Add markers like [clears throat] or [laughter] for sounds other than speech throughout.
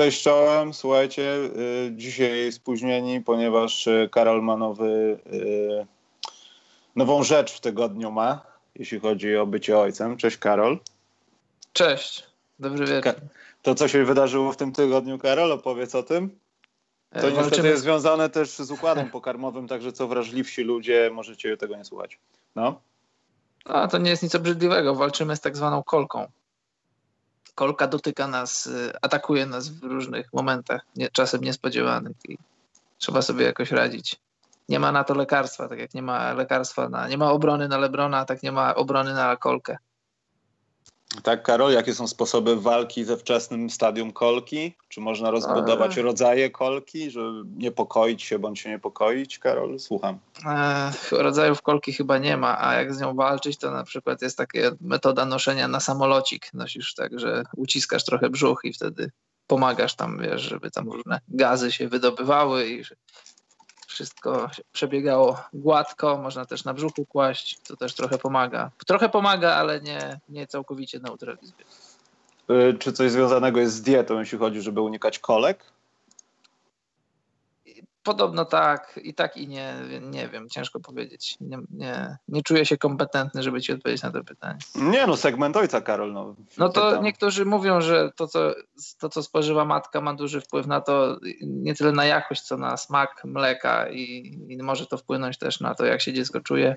Cześć czołem, słuchajcie, y, dzisiaj spóźnieni, ponieważ y, Karol ma nowy, y, nową rzecz w tygodniu ma, jeśli chodzi o bycie ojcem. Cześć Karol. Cześć, dobry wieczór. To, co się wydarzyło w tym tygodniu, Karol, opowiedz o tym. To E, niestety jest związane też z układem [laughs] pokarmowym, także co wrażliwsi ludzie, możecie tego nie słuchać. No. A, to nie jest nic obrzydliwego, walczymy z tak zwaną kolką. Kolka dotyka nas, y, atakuje nas w różnych momentach, nie, czasem niespodziewanych i trzeba sobie jakoś radzić. Nie ma na to lekarstwa, tak jak nie ma lekarstwa na, nie ma obrony na Lebrona, tak nie ma obrony na kolkę. Tak, Karol, jakie są sposoby walki ze wczesnym stadium kolki? Czy można rozbudować Eee. rodzaje kolki, żeby niepokoić się bądź się niepokoić? Karol, słucham. E, rodzajów kolki chyba nie ma, a jak z nią walczyć, to na przykład jest taka metoda noszenia na samolocik. Nosisz tak, że uciskasz trochę brzuch i wtedy pomagasz tam, wiesz, żeby tam różne gazy się wydobywały i wszystko przebiegało gładko. Można też na brzuchu kłaść, to też trochę pomaga. Trochę pomaga, ale nie, nie całkowicie neutralizuje. Y, Czy coś związanego jest z dietą, jeśli chodzi, żeby unikać kolek? Podobno tak, i tak, i nie, nie wiem, ciężko powiedzieć. Nie, nie, nie czuję się kompetentny, żeby ci odpowiedzieć na to pytanie. Nie no, segment ojca, Karol. No, No to Pytam. niektórzy mówią, że to co, to, co spożywa matka, ma duży wpływ na to, nie tyle na jakość, co na smak mleka i, i może to wpłynąć też na to, jak się dziecko czuje,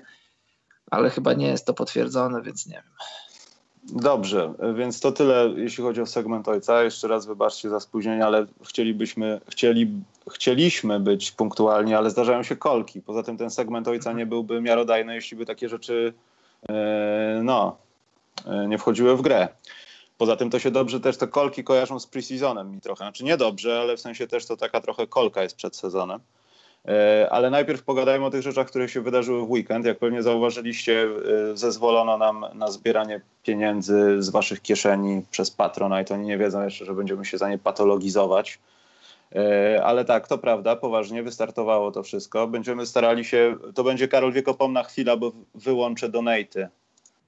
ale chyba nie jest to potwierdzone, więc nie wiem. Dobrze, więc to tyle, jeśli chodzi o segment ojca. Jeszcze raz wybaczcie za spóźnienie, ale chcielibyśmy, chcieli, chcieliśmy być punktualni, ale zdarzają się kolki. Poza tym ten segment ojca nie byłby miarodajny, jeśli by takie rzeczy e, no, e, nie wchodziły w grę. Poza tym to się dobrze też te kolki kojarzą z preseasonem mi trochę. Znaczy nie dobrze, ale w sensie też to taka trochę kolka jest przed sezonem. E, Ale najpierw pogadajmy o tych rzeczach, które się wydarzyły w weekend. Jak pewnie zauważyliście, e, zezwolono nam na zbieranie pieniędzy z waszych kieszeni przez Patronite. Oni nie wiedzą jeszcze, że będziemy się za nie patologizować. E, Ale tak, to prawda, poważnie wystartowało to wszystko. Będziemy starali się, to będzie Karol Wiekopomna chwila, bo wyłączę donaty.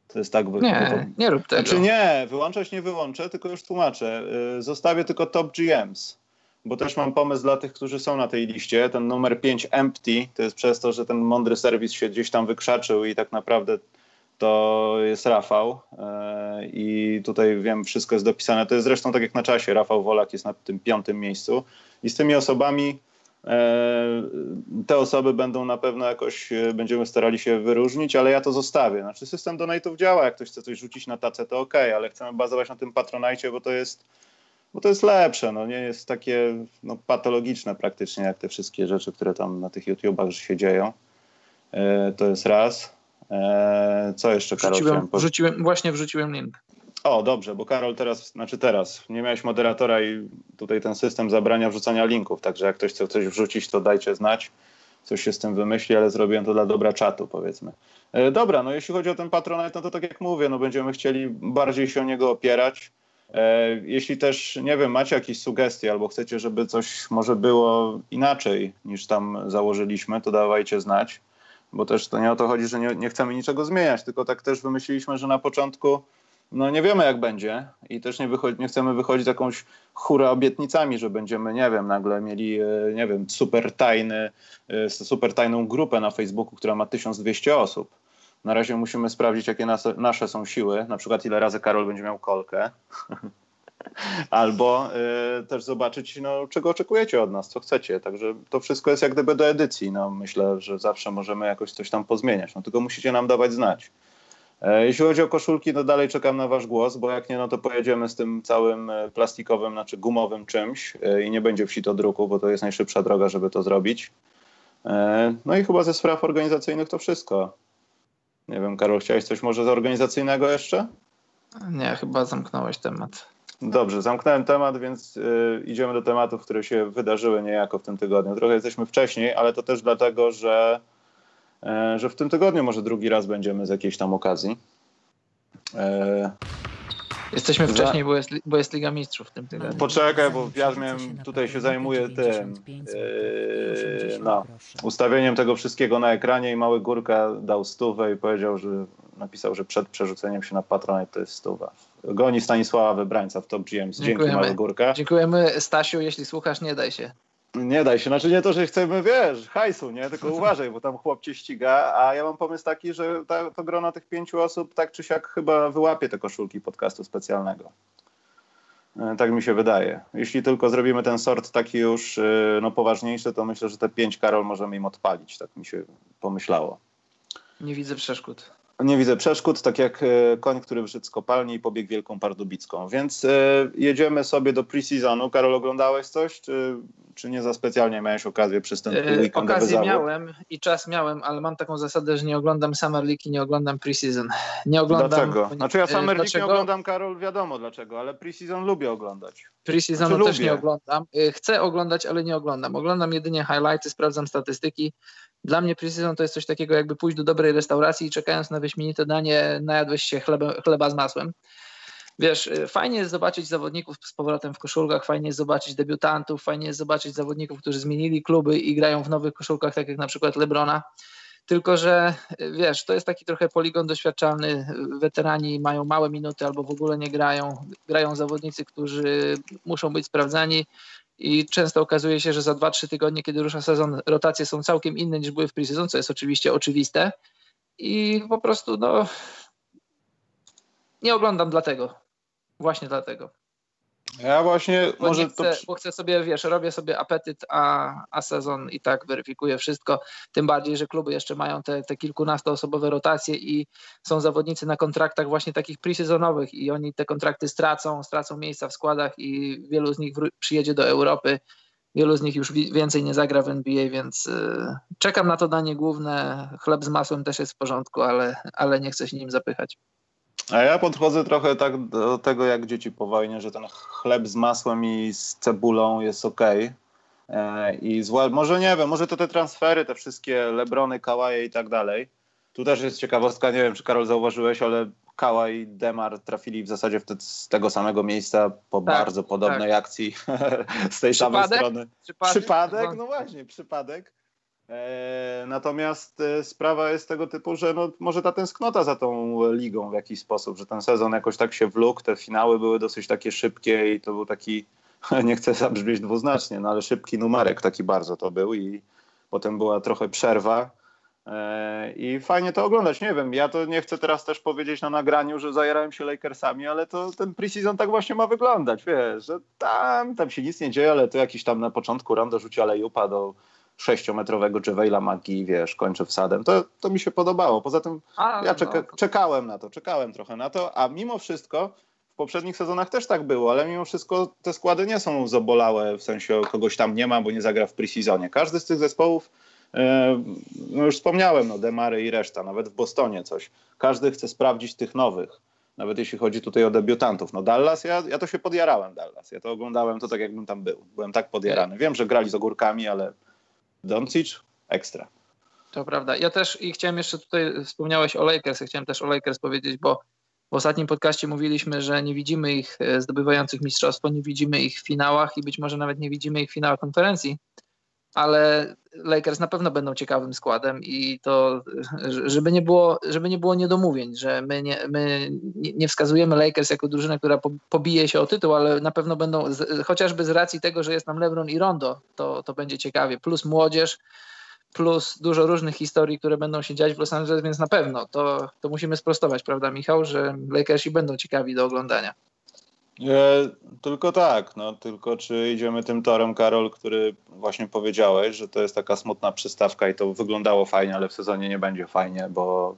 To jest tak... Nie, nie rób tego. znaczy nie, wyłączać nie wyłączę, tylko już tłumaczę. Zostawię tylko top GMs, bo też mam pomysł dla tych, którzy są na tej liście. Ten numer 5 empty to jest przez to, że ten mądry serwis się gdzieś tam wykrzaczył i tak naprawdę to jest Rafał y, i tutaj wiem, wszystko jest dopisane. To jest zresztą tak jak na czasie, Rafał Wolak jest na tym piątym miejscu i z tymi osobami e, te osoby będą na pewno jakoś, e, będziemy starali się wyróżnić, ale ja to zostawię. Znaczy system donate'ów działa, jak ktoś chce coś rzucić na tacę, to ok, ale chcemy bazować na tym patronajcie, bo to jest bo to jest lepsze, no nie jest takie no, patologiczne praktycznie, jak te wszystkie rzeczy, które tam na tych YouTubach się dzieją. E, to jest raz. E, co jeszcze, Karol? Wrzuciłem, powiedzieć? wrzuciłem, właśnie wrzuciłem link. O, dobrze, bo Karol teraz, znaczy teraz, nie miałeś moderatora i tutaj ten system zabrania wrzucania linków, także jak ktoś chce coś wrzucić, to dajcie znać, coś się z tym wymyśli, ale zrobiłem to dla dobra czatu, powiedzmy. E, dobra, no jeśli chodzi o ten Patronite, no to tak jak mówię, no będziemy chcieli bardziej się o niego opierać. E, jeśli też, nie wiem, macie jakieś sugestie albo chcecie, żeby coś może było inaczej niż tam założyliśmy, to dawajcie znać, bo też to nie o to chodzi, że nie, nie chcemy niczego zmieniać, tylko tak też wymyśliliśmy, że na początku no nie wiemy jak będzie i też nie, nie chcemy wychodzić jakąś hura obietnicami, że będziemy, nie wiem, nagle mieli, e, nie wiem, super tajny, e, super tajną grupę na Facebooku, która ma 1200 osób. Na razie musimy sprawdzić, jakie nas, nasze są siły, na przykład ile razy Karol będzie miał kolkę. [laughs] Albo e, też zobaczyć, no, czego oczekujecie od nas, co chcecie. Także to wszystko jest jak gdyby do edycji. No, myślę, że zawsze możemy jakoś coś tam pozmieniać. No, tylko musicie nam dawać znać. E, Jeśli chodzi o koszulki, to dalej czekam na wasz głos, bo jak nie, no to pojedziemy z tym całym e, plastikowym, znaczy gumowym czymś e, i nie będzie wsi to druku, bo to jest najszybsza droga, żeby to zrobić. No i chyba ze spraw organizacyjnych to wszystko. Nie wiem, Karol, chciałeś coś może z organizacyjnego jeszcze? Nie, chyba zamknąłeś temat. Dobrze, zamknąłem temat, więc y, idziemy do tematów, które się wydarzyły niejako w tym tygodniu. Trochę jesteśmy wcześniej, ale to też dlatego, że, e, że w tym tygodniu może drugi raz będziemy z jakiejś tam okazji. E, Jesteśmy Za- wcześniej, bo jest, bo jest Liga Mistrzów w tym tygodniu. Poczekaj, bo ja miałem, tutaj się zajmuję tym, yy, no, ustawieniem tego wszystkiego na ekranie i mały Górka dał stówę i powiedział, że napisał, że przed przerzuceniem się na Patronite to jest stuwa. goni Stanisława Wybrańca w Top GM. Dzięki Mała Górka. Dziękujemy Stasiu, jeśli słuchasz, nie daj się. Nie daj się, znaczy nie to, że chcemy, wiesz, hajsu, nie, tylko uważaj, bo tam chłop cię ściga, a ja mam pomysł taki, że ta, to grono tych pięciu osób tak czy siak chyba wyłapie te koszulki podcastu specjalnego. E, tak mi się wydaje. Jeśli tylko zrobimy ten sort taki już e, no, poważniejszy, to myślę, że te pięć Karol możemy im odpalić, tak mi się pomyślało. Nie widzę przeszkód. Nie widzę przeszkód, tak jak e, koń, który wyszedł z kopalni i pobiegł Wielką Pardubicką. Więc e, jedziemy sobie do pre-seasonu. Karol, oglądałeś coś, czy, czy nie za specjalnie miałeś okazję przez ten e, weekend? Okazję miałem i czas miałem, ale mam taką zasadę, że nie oglądam Summer League i nie oglądam pre-season. Nie oglądam... Dlaczego? Znaczy ja Summer League nie oglądam, Karol, wiadomo dlaczego, ale pre-season lubię oglądać. Pre-seasonu znaczy, też lubię. nie oglądam. Chcę oglądać, ale nie oglądam. Oglądam jedynie highlights, sprawdzam statystyki. Dla mnie pre-season to jest coś takiego, jakby pójść do dobrej restauracji i czekając na wyśmienite danie, najadłeś się chleba, chleba z masłem. Wiesz, y, fajnie jest zobaczyć zawodników z powrotem w koszulkach, fajnie jest zobaczyć debiutantów, fajnie jest zobaczyć zawodników, którzy zmienili kluby i grają w nowych koszulkach, tak jak na przykład Lebrona. Tylko, że y, wiesz, to jest taki trochę poligon doświadczalny. Weterani mają małe minuty albo w ogóle nie grają. Grają zawodnicy, którzy muszą być sprawdzani i często okazuje się, że za 2-3 tygodnie, kiedy rusza sezon, rotacje są całkiem inne niż były w pre-season, co jest oczywiście oczywiste i po prostu no nie oglądam dlatego. Właśnie dlatego. Ja właśnie bo może chcę, to... Bo chcę sobie, wiesz, robię sobie apetyt, a, a sezon i tak weryfikuję wszystko. Tym bardziej, że kluby jeszcze mają te, te kilkunastoosobowe rotacje i są zawodnicy na kontraktach właśnie takich presezonowych i oni te kontrakty stracą, stracą miejsca w składach i wielu z nich przyjedzie do Europy. Wielu z nich już więcej nie zagra w NBA, więc yy, czekam na to danie główne. Chleb z masłem też jest w porządku, ale, ale nie chcę się nim zapychać. A ja podchodzę trochę tak do tego, jak dzieci po wojnie, że ten chleb z masłem i z cebulą jest ok. E, I zła, może nie wiem, może to te transfery, te wszystkie Lebrony, Kałaje i tak dalej. Tu też jest ciekawostka, nie wiem, czy Karol zauważyłeś, ale Kałaj i Demar trafili w zasadzie te, z tego samego miejsca po tak, bardzo podobnej tak. akcji [laughs] z tej przypadek? samej strony. Przypadek? przypadek? No właśnie, przypadek. E, natomiast e, sprawa jest tego typu, że no, może ta tęsknota za tą ligą w jakiś sposób, że ten sezon jakoś tak się wlókł, te finały były dosyć takie szybkie i to był taki, [laughs] nie chcę zabrzmieć dwuznacznie, no ale szybki numerek taki bardzo to był i potem była trochę przerwa e, i fajnie to oglądać. Nie wiem, ja to nie chcę teraz też powiedzieć na nagraniu, że zajerałem się Lakersami, ale to ten preseason tak właśnie ma wyglądać, wiesz, że tam, tam się nic nie dzieje, ale to jakiś tam na początku Rondo rzuci alejupa do sześciometrowego Javela Magii, wiesz, kończę wsadem. To, to mi się podobało. Poza tym a, ja czeka, no. czekałem na to, czekałem trochę na to, a mimo wszystko w poprzednich sezonach też tak było, ale mimo wszystko te składy nie są zabolałe, w sensie kogoś tam nie ma, bo nie zagra w preseasonie. Każdy z tych zespołów, e, no już wspomniałem, no Demary i reszta, nawet w Bostonie coś. Każdy chce sprawdzić tych nowych nawet jeśli chodzi tutaj o debiutantów. No Dallas, ja, ja to się podjarałem Dallas. Ja to oglądałem to tak, jakbym tam był. Byłem tak podjarany. Wiem, że grali z ogórkami, ale Doncic ekstra. To prawda. Ja też i chciałem jeszcze tutaj, wspomniałeś o Lakers, ja chciałem też o Lakers powiedzieć, bo w ostatnim podcaście mówiliśmy, że nie widzimy ich e, zdobywających mistrzostwo, nie widzimy ich w finałach i być może nawet nie widzimy ich w finałach konferencji, ale Lakers na pewno będą ciekawym składem i to, żeby nie było, żeby nie było niedomówień, że my nie, my nie wskazujemy Lakers jako drużynę, która pobije się o tytuł, ale na pewno będą, chociażby z racji tego, że jest nam LeBron i Rondo, to, to będzie ciekawie, plus młodzież, plus dużo różnych historii, które będą się dziać w Los Angeles, więc na pewno to, to musimy sprostować, prawda Michał, że Lakersi będą ciekawi do oglądania. E, tylko tak, no tylko czy idziemy tym torem, Karol, który właśnie powiedziałeś, że to jest taka smutna przystawka i to wyglądało fajnie, ale w sezonie nie będzie fajnie, bo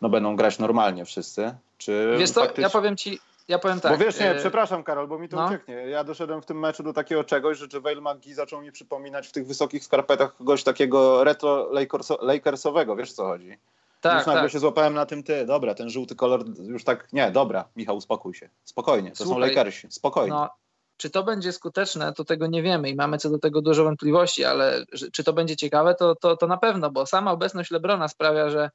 no, będą grać normalnie wszyscy. Czy wiesz co, faktycznie... ja powiem ci, ja powiem tak. Bo wiesz, nie, e, przepraszam Karol, bo mi to no. ucieknie. Ja doszedłem w tym meczu do takiego czegoś, że JaVale McGee zaczął mi przypominać w tych wysokich skarpetach kogoś takiego retro Lakersowego, wiesz co chodzi? Tak, już nagle tak. się złapałem na tym, ty, dobra, ten żółty kolor już tak, nie, dobra, Michał, uspokój się, spokojnie, to Słuchaj, są Lakersi, spokojnie. No, czy to będzie skuteczne, to tego nie wiemy i mamy co do tego dużo wątpliwości, ale czy to będzie ciekawe, to, to, to na pewno, bo sama obecność Lebrona sprawia, że,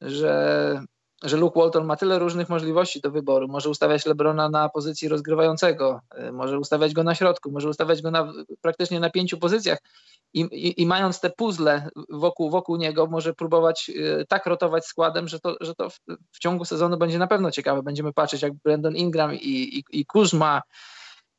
że że Luke Walton ma tyle różnych możliwości do wyboru. Może ustawiać Lebrona na pozycji rozgrywającego, y, może ustawiać go na środku, może ustawiać go na, praktycznie na pięciu pozycjach. I, i, I, mając te puzzle wokół, wokół niego, może próbować y, tak rotować składem, że to, że to w, w ciągu sezonu będzie na pewno ciekawe. Będziemy patrzeć, jak Brandon Ingram i, i, i Kuzma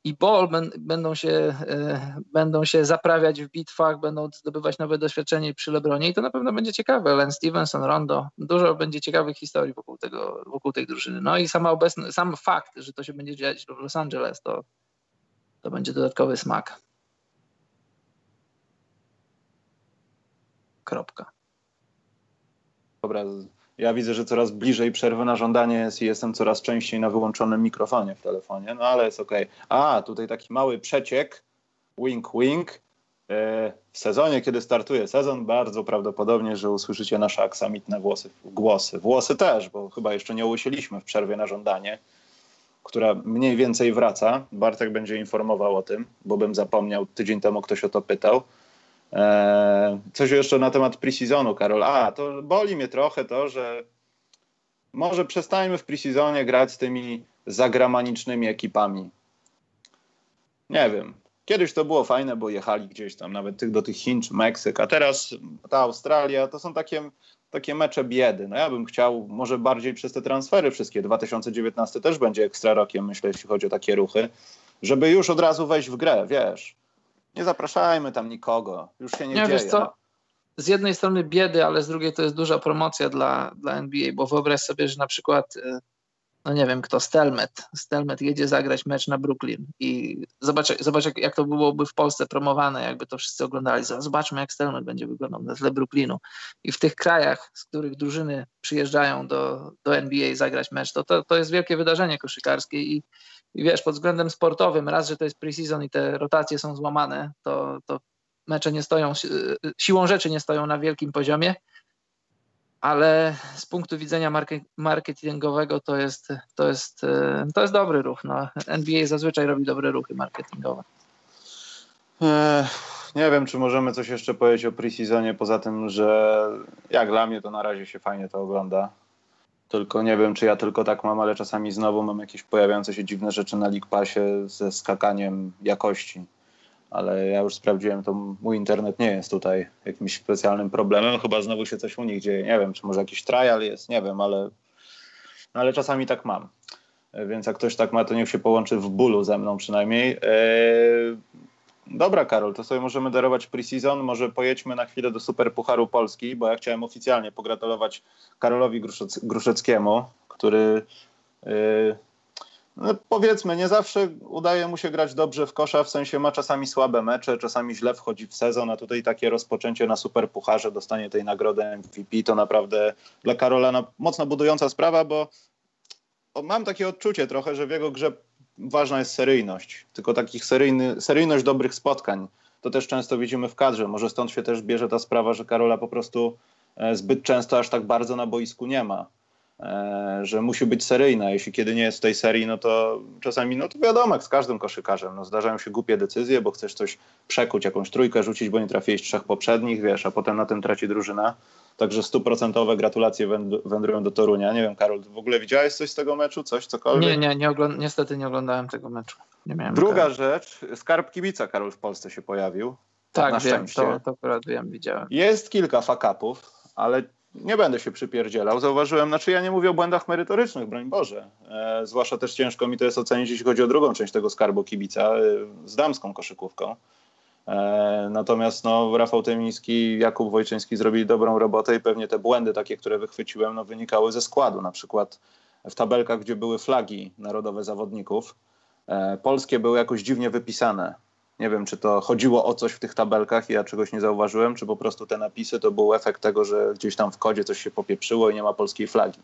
i Ball będą się, e, będą się zaprawiać w bitwach, będą zdobywać nowe doświadczenie przy Lebronie i to na pewno będzie ciekawe. Len Stevenson, Rondo, dużo będzie ciekawych historii wokół, tego, wokół tej drużyny. No i sama obecny, sam fakt, że to się będzie dziać w Los Angeles, to, to będzie dodatkowy smak. Kropka. Dobra, ja widzę, że coraz bliżej przerwy na żądanie jest i jestem coraz częściej na wyłączonym mikrofonie w telefonie, no ale jest ok. A, tutaj taki mały przeciek, wink wink. E, w sezonie, kiedy startuje sezon, bardzo prawdopodobnie, że usłyszycie nasze aksamitne włosy, głosy. Włosy też, bo chyba jeszcze nie usieliśmy w przerwie na żądanie, która mniej więcej wraca. Bartek będzie informował o tym, bo bym zapomniał, tydzień temu ktoś o to pytał. Eee, coś jeszcze na temat preseasonu, Karol. A, to boli mnie trochę to, że może przestańmy w preseasonie grać z tymi zagramanicznymi ekipami. Nie wiem. Kiedyś to było fajne, bo jechali gdzieś tam nawet tych, do tych Chin czy Meksyk, a teraz ta Australia to są takie, takie mecze biedy. No ja bym chciał może bardziej przez te transfery wszystkie. 2019 też będzie ekstra rokiem, myślę, jeśli chodzi o takie ruchy, żeby już od razu wejść w grę, wiesz nie zapraszajmy tam nikogo, już się nie, nie dzieje. Wiesz co? No. Z jednej strony biedy, ale z drugiej to jest duża promocja dla, dla NBA, bo wyobraź sobie, że na przykład y, no nie wiem kto, Stelmet. Stelmet jedzie zagrać mecz na Brooklyn i zobacz, zobacz jak, jak to byłoby w Polsce promowane, jakby to wszyscy oglądali. Zobaczmy, jak Stelmet będzie wyglądał na tle Brooklynu. I w tych krajach, z których drużyny przyjeżdżają do, do NBA zagrać mecz, to, to, to jest wielkie wydarzenie koszykarskie i i wiesz, pod względem sportowym, raz, że to jest preseason i te rotacje są złamane, to, to mecze nie stoją, siłą rzeczy nie stoją na wielkim poziomie, ale z punktu widzenia marketingowego to jest, to jest, to jest dobry ruch. No, NBA zazwyczaj robi dobre ruchy marketingowe. Nie wiem, czy możemy coś jeszcze powiedzieć o preseasonie, poza tym, że jak dla mnie to na razie się fajnie to ogląda. Tylko nie wiem, czy ja tylko tak mam, ale czasami znowu mam jakieś pojawiające się dziwne rzeczy na League Passie ze skakaniem jakości. Ale ja już sprawdziłem, to mój internet nie jest tutaj jakimś specjalnym problemem. Chyba znowu się coś u nich dzieje. Nie wiem, czy może jakiś trial jest, nie wiem, ale, ale czasami tak mam. Więc jak ktoś tak ma, to niech się połączy w bólu ze mną przynajmniej. Eee, Dobra, Karol, to sobie możemy darować preseason. Może pojedźmy na chwilę do Super Pucharu Polski, bo ja chciałem oficjalnie pogratulować Karolowi Gruszec Gruszeckiemu, który yy, no powiedzmy, nie zawsze udaje mu się grać dobrze w kosza, w sensie ma czasami słabe mecze, czasami źle wchodzi w sezon, a tutaj takie rozpoczęcie na Super Pucharze, dostanie tej nagrody MVP, to naprawdę dla Karola mocno budująca sprawa, bo mam takie odczucie trochę, że w jego grze ważna jest seryjność, tylko takich seryjny, seryjność dobrych spotkań. To też często widzimy w kadrze. Może stąd się też bierze ta sprawa, że Karola po prostu e, zbyt często aż tak bardzo na boisku nie ma. E, że musi być seryjna. Jeśli kiedy nie jest w tej serii, no to czasami, no to wiadomo, jak z każdym koszykarzem, no zdarzają się głupie decyzje, bo chcesz coś przekuć, jakąś trójkę rzucić, bo nie trafiłeś trzech poprzednich, wiesz, a potem na tym traci drużyna. Także stuprocentowe gratulacje wędrują do Torunia. Nie wiem, Karol, w ogóle widziałeś coś z tego meczu? Coś, cokolwiek? Nie, nie, nie ogląd- niestety nie oglądałem tego meczu. Druga rzecz, skarb kibica Karol w Polsce się pojawił. Tak, na wiem, to, to akurat wiem, widziałem. Jest kilka fakapów, ale nie będę się przypierdzielał. Zauważyłem, znaczy ja nie mówię o błędach merytorycznych, broń Boże. E, zwłaszcza też ciężko mi to jest ocenić, jeśli chodzi o drugą część tego skarbu kibica e, z damską koszykówką. E, natomiast no, Rafał Tymiński, Jakub Wojczyński zrobili dobrą robotę i pewnie te błędy takie, które wychwyciłem, no, wynikały ze składu. Na przykład w tabelkach, gdzie były flagi narodowe zawodników, e, polskie były jakoś dziwnie wypisane. Nie wiem, czy to chodziło o coś w tych tabelkach i ja czegoś nie zauważyłem, czy po prostu te napisy to był efekt tego, że gdzieś tam w kodzie coś się popieprzyło i nie ma polskiej flagi.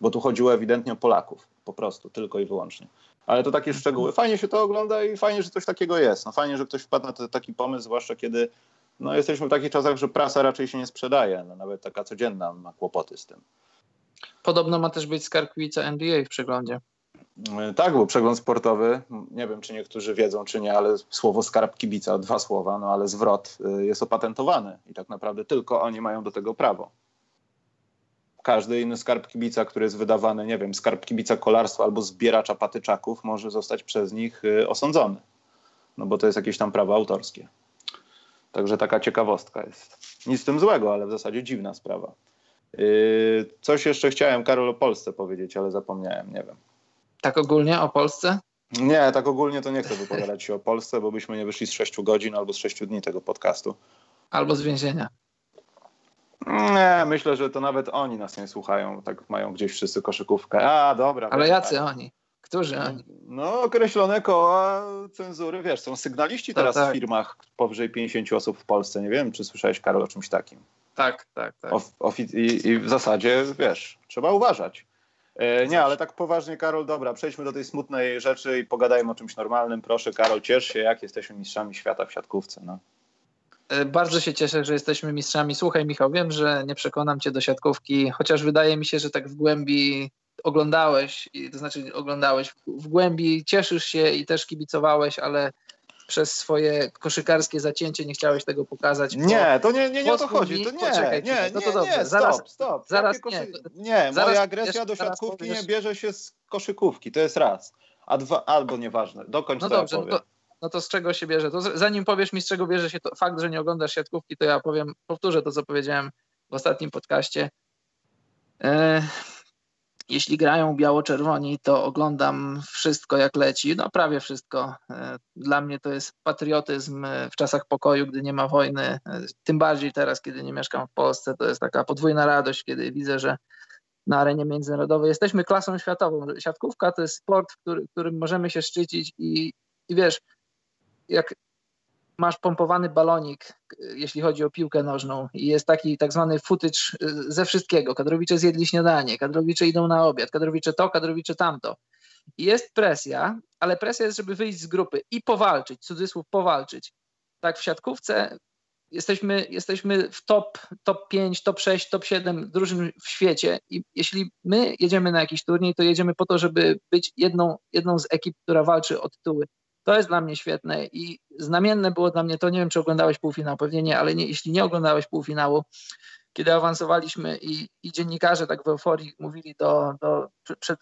Bo tu chodziło ewidentnie o Polaków, po prostu, tylko i wyłącznie. Ale to takie szczegóły. Fajnie się to ogląda i fajnie, że coś takiego jest. No fajnie, że ktoś wpadł na taki pomysł, zwłaszcza kiedy no, jesteśmy w takich czasach, że prasa raczej się nie sprzedaje. No, nawet taka codzienna ma kłopoty z tym. Podobno ma też być skarkwica NBA w przeglądzie. E, tak, był przegląd sportowy. Nie wiem, czy niektórzy wiedzą, czy nie, ale słowo skarb kibica, dwa słowa, no ale zwrot e, jest opatentowany i tak naprawdę tylko oni mają do tego prawo. Każdy inny skarb kibica, który jest wydawany, nie wiem, skarb kibica kolarstwa albo zbieracza patyczaków, może zostać przez nich y, osądzony. No bo to jest jakieś tam prawo autorskie. Także taka ciekawostka jest. Nic z tym złego, ale w zasadzie dziwna sprawa. Yy, coś jeszcze chciałem, Karol, o Polsce powiedzieć, ale zapomniałem, nie wiem. Tak ogólnie o Polsce? Nie, tak ogólnie to nie chcę wypowiadać się o Polsce, bo byśmy nie wyszli z 6 godzin albo z 6 dni tego podcastu. Albo z więzienia. Nie, myślę, że to nawet oni nas nie słuchają. Tak mają gdzieś wszyscy koszykówkę. A, dobra. Ale jacy tak. oni? Którzy oni? No, określone koła cenzury, wiesz, są sygnaliści teraz tak. w firmach powyżej 50 osób w Polsce. Nie wiem, czy słyszałeś, Karol, o czymś takim. Tak, tak, tak. i, I w zasadzie, wiesz, trzeba uważać. E, nie, ale tak poważnie, Karol, dobra, przejdźmy do tej smutnej rzeczy i pogadajmy o czymś normalnym. Proszę, Karol, ciesz się, jak jesteśmy mistrzami świata w siatkówce. No. E, bardzo się cieszę, że jesteśmy mistrzami. Słuchaj, Michał, wiem, że nie przekonam cię do siatkówki, chociaż wydaje mi się, że tak w głębi oglądałeś, to znaczy oglądałeś w głębi, cieszysz się i też kibicowałeś, ale przez swoje koszykarskie zacięcie nie chciałeś tego pokazać. Nie, to nie, nie, nie o to chodzi. To nie, Poczekaj, nie, nie, no to dobrze. Nie, stop, zaraz, stop. Zaraz, nie, nie, zaraz, moja agresja do siatkówki powiesz... nie bierze się z koszykówki, to jest raz. A dwa, albo nieważne, dokończ no co dobrze, ja powiem. No to, no to z czego się bierze? To zanim powiesz mi, z czego bierze się to fakt, że nie oglądasz siatkówki, to ja powiem, powtórzę to, co powiedziałem w ostatnim podcaście. E, jeśli grają biało-czerwoni, to oglądam wszystko jak leci, no prawie wszystko. E, dla mnie to jest patriotyzm w czasach pokoju, gdy nie ma wojny, e, tym bardziej teraz, kiedy nie mieszkam w Polsce, to jest taka podwójna radość, kiedy widzę, że na arenie międzynarodowej jesteśmy klasą światową. Siatkówka to jest sport, który, którym możemy się szczycić i, i wiesz, jak masz pompowany balonik, jeśli chodzi o piłkę nożną i jest taki tak zwany y, ze wszystkiego. Kadrowicze zjedli śniadanie, kadrowicze idą na obiad, kadrowicze to, kadrowicze tamto. I jest presja, ale presja jest, żeby wyjść z grupy i powalczyć, cudzysłów powalczyć. Tak w siatkówce jesteśmy, jesteśmy w top, top 5, top 6, top 7 drużyn w świecie i jeśli my jedziemy na jakiś turniej, to jedziemy po to, żeby być jedną, jedną z ekip, która walczy o tytuły. To jest dla mnie świetne i znamienne było dla mnie to, nie wiem czy oglądałeś półfinał, pewnie nie, ale nie, jeśli nie oglądałeś półfinału, kiedy awansowaliśmy i, i dziennikarze tak w euforii mówili do, do, przed,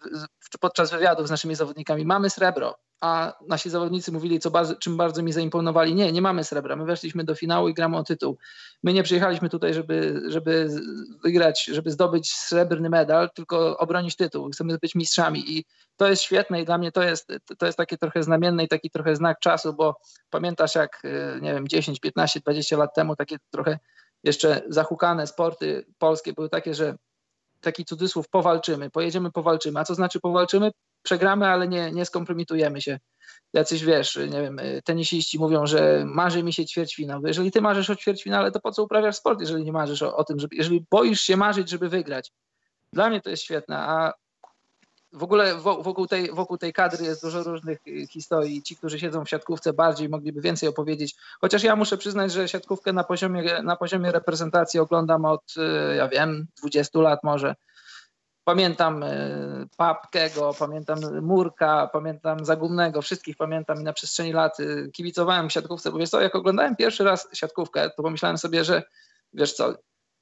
podczas wywiadów z naszymi zawodnikami, mamy srebro, a nasi zawodnicy mówili, co bardzo, czym bardzo mi zaimponowali, nie, nie mamy srebra, my weszliśmy do finału i gramy o tytuł. My nie przyjechaliśmy tutaj, żeby, żeby wygrać, żeby zdobyć srebrny medal, tylko obronić tytuł, chcemy być mistrzami i to jest świetne i dla mnie to jest, to jest takie trochę znamienne i taki trochę znak czasu, bo pamiętasz jak, nie wiem, 10, 15, 20 lat temu takie trochę jeszcze zahukane sporty polskie były takie, że taki cudzysłów powalczymy, pojedziemy, powalczymy. A co znaczy powalczymy? Przegramy, ale nie, nie skompromitujemy się. Jacyś, wiesz, nie wiem, tenisiści mówią, że marzy mi się ćwierćfinał. Jeżeli ty marzysz o ćwierćfinale, to po co uprawiasz sport, jeżeli nie marzysz o, o tym, żeby, jeżeli boisz się marzyć, żeby wygrać. Dla mnie to jest świetne, a w ogóle wokół tej, wokół tej kadry jest dużo różnych y, historii. Ci, którzy siedzą w siatkówce bardziej mogliby więcej opowiedzieć. Chociaż ja muszę przyznać, że siatkówkę na poziomie, na poziomie reprezentacji oglądam od, y, ja wiem, 20 lat może. Pamiętam y, Papkego, pamiętam Murka, pamiętam Zagumnego, wszystkich pamiętam i na przestrzeni lat kibicowałem siatkówce, bo wiesz co, jak oglądałem pierwszy raz siatkówkę, to pomyślałem sobie, że wiesz co,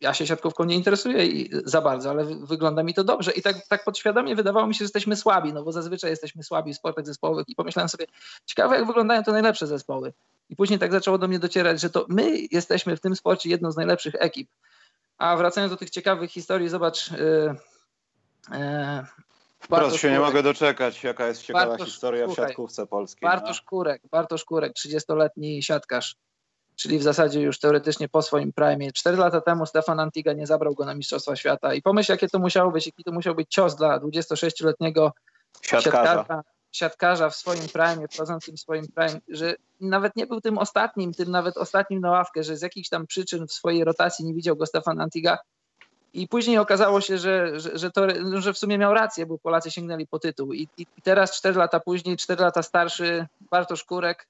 ja się siatkówką nie interesuję za bardzo, ale wygląda mi to dobrze. I tak, tak podświadomie wydawało mi się, że jesteśmy słabi, no bo zazwyczaj jesteśmy słabi w sportach zespołowych i pomyślałem sobie, ciekawe jak wyglądają te najlepsze zespoły. I później tak zaczęło do mnie docierać, że to my jesteśmy w tym sporcie jedną z najlepszych ekip. A wracając do tych ciekawych historii, zobacz. Yy, yy, Bartosz się nie mogę doczekać, jaka jest ciekawa Bartosz, historia w siatkówce polskiej. Bartosz no? Kurek, Bartosz Kurek, 30-letni siatkarz, czyli w zasadzie już teoretycznie po swoim prime. Cztery lata temu Stefan Antiga nie zabrał go na Mistrzostwa Świata i pomyśl, jakie to musiało być, jaki to musiał być cios dla 26-letniego siatkarza. siatkarza, siatkarza w swoim prime, wchodzącym w swoim prime, że nawet nie był tym ostatnim, tym nawet ostatnim na ławkę, że z jakichś tam przyczyn w swojej rotacji nie widział go Stefan Antiga. I później okazało się, że, że, że, to, że w sumie miał rację, bo Polacy sięgnęli po tytuł. I, i teraz, cztery lata później, cztery lata starszy, Bartosz Kurek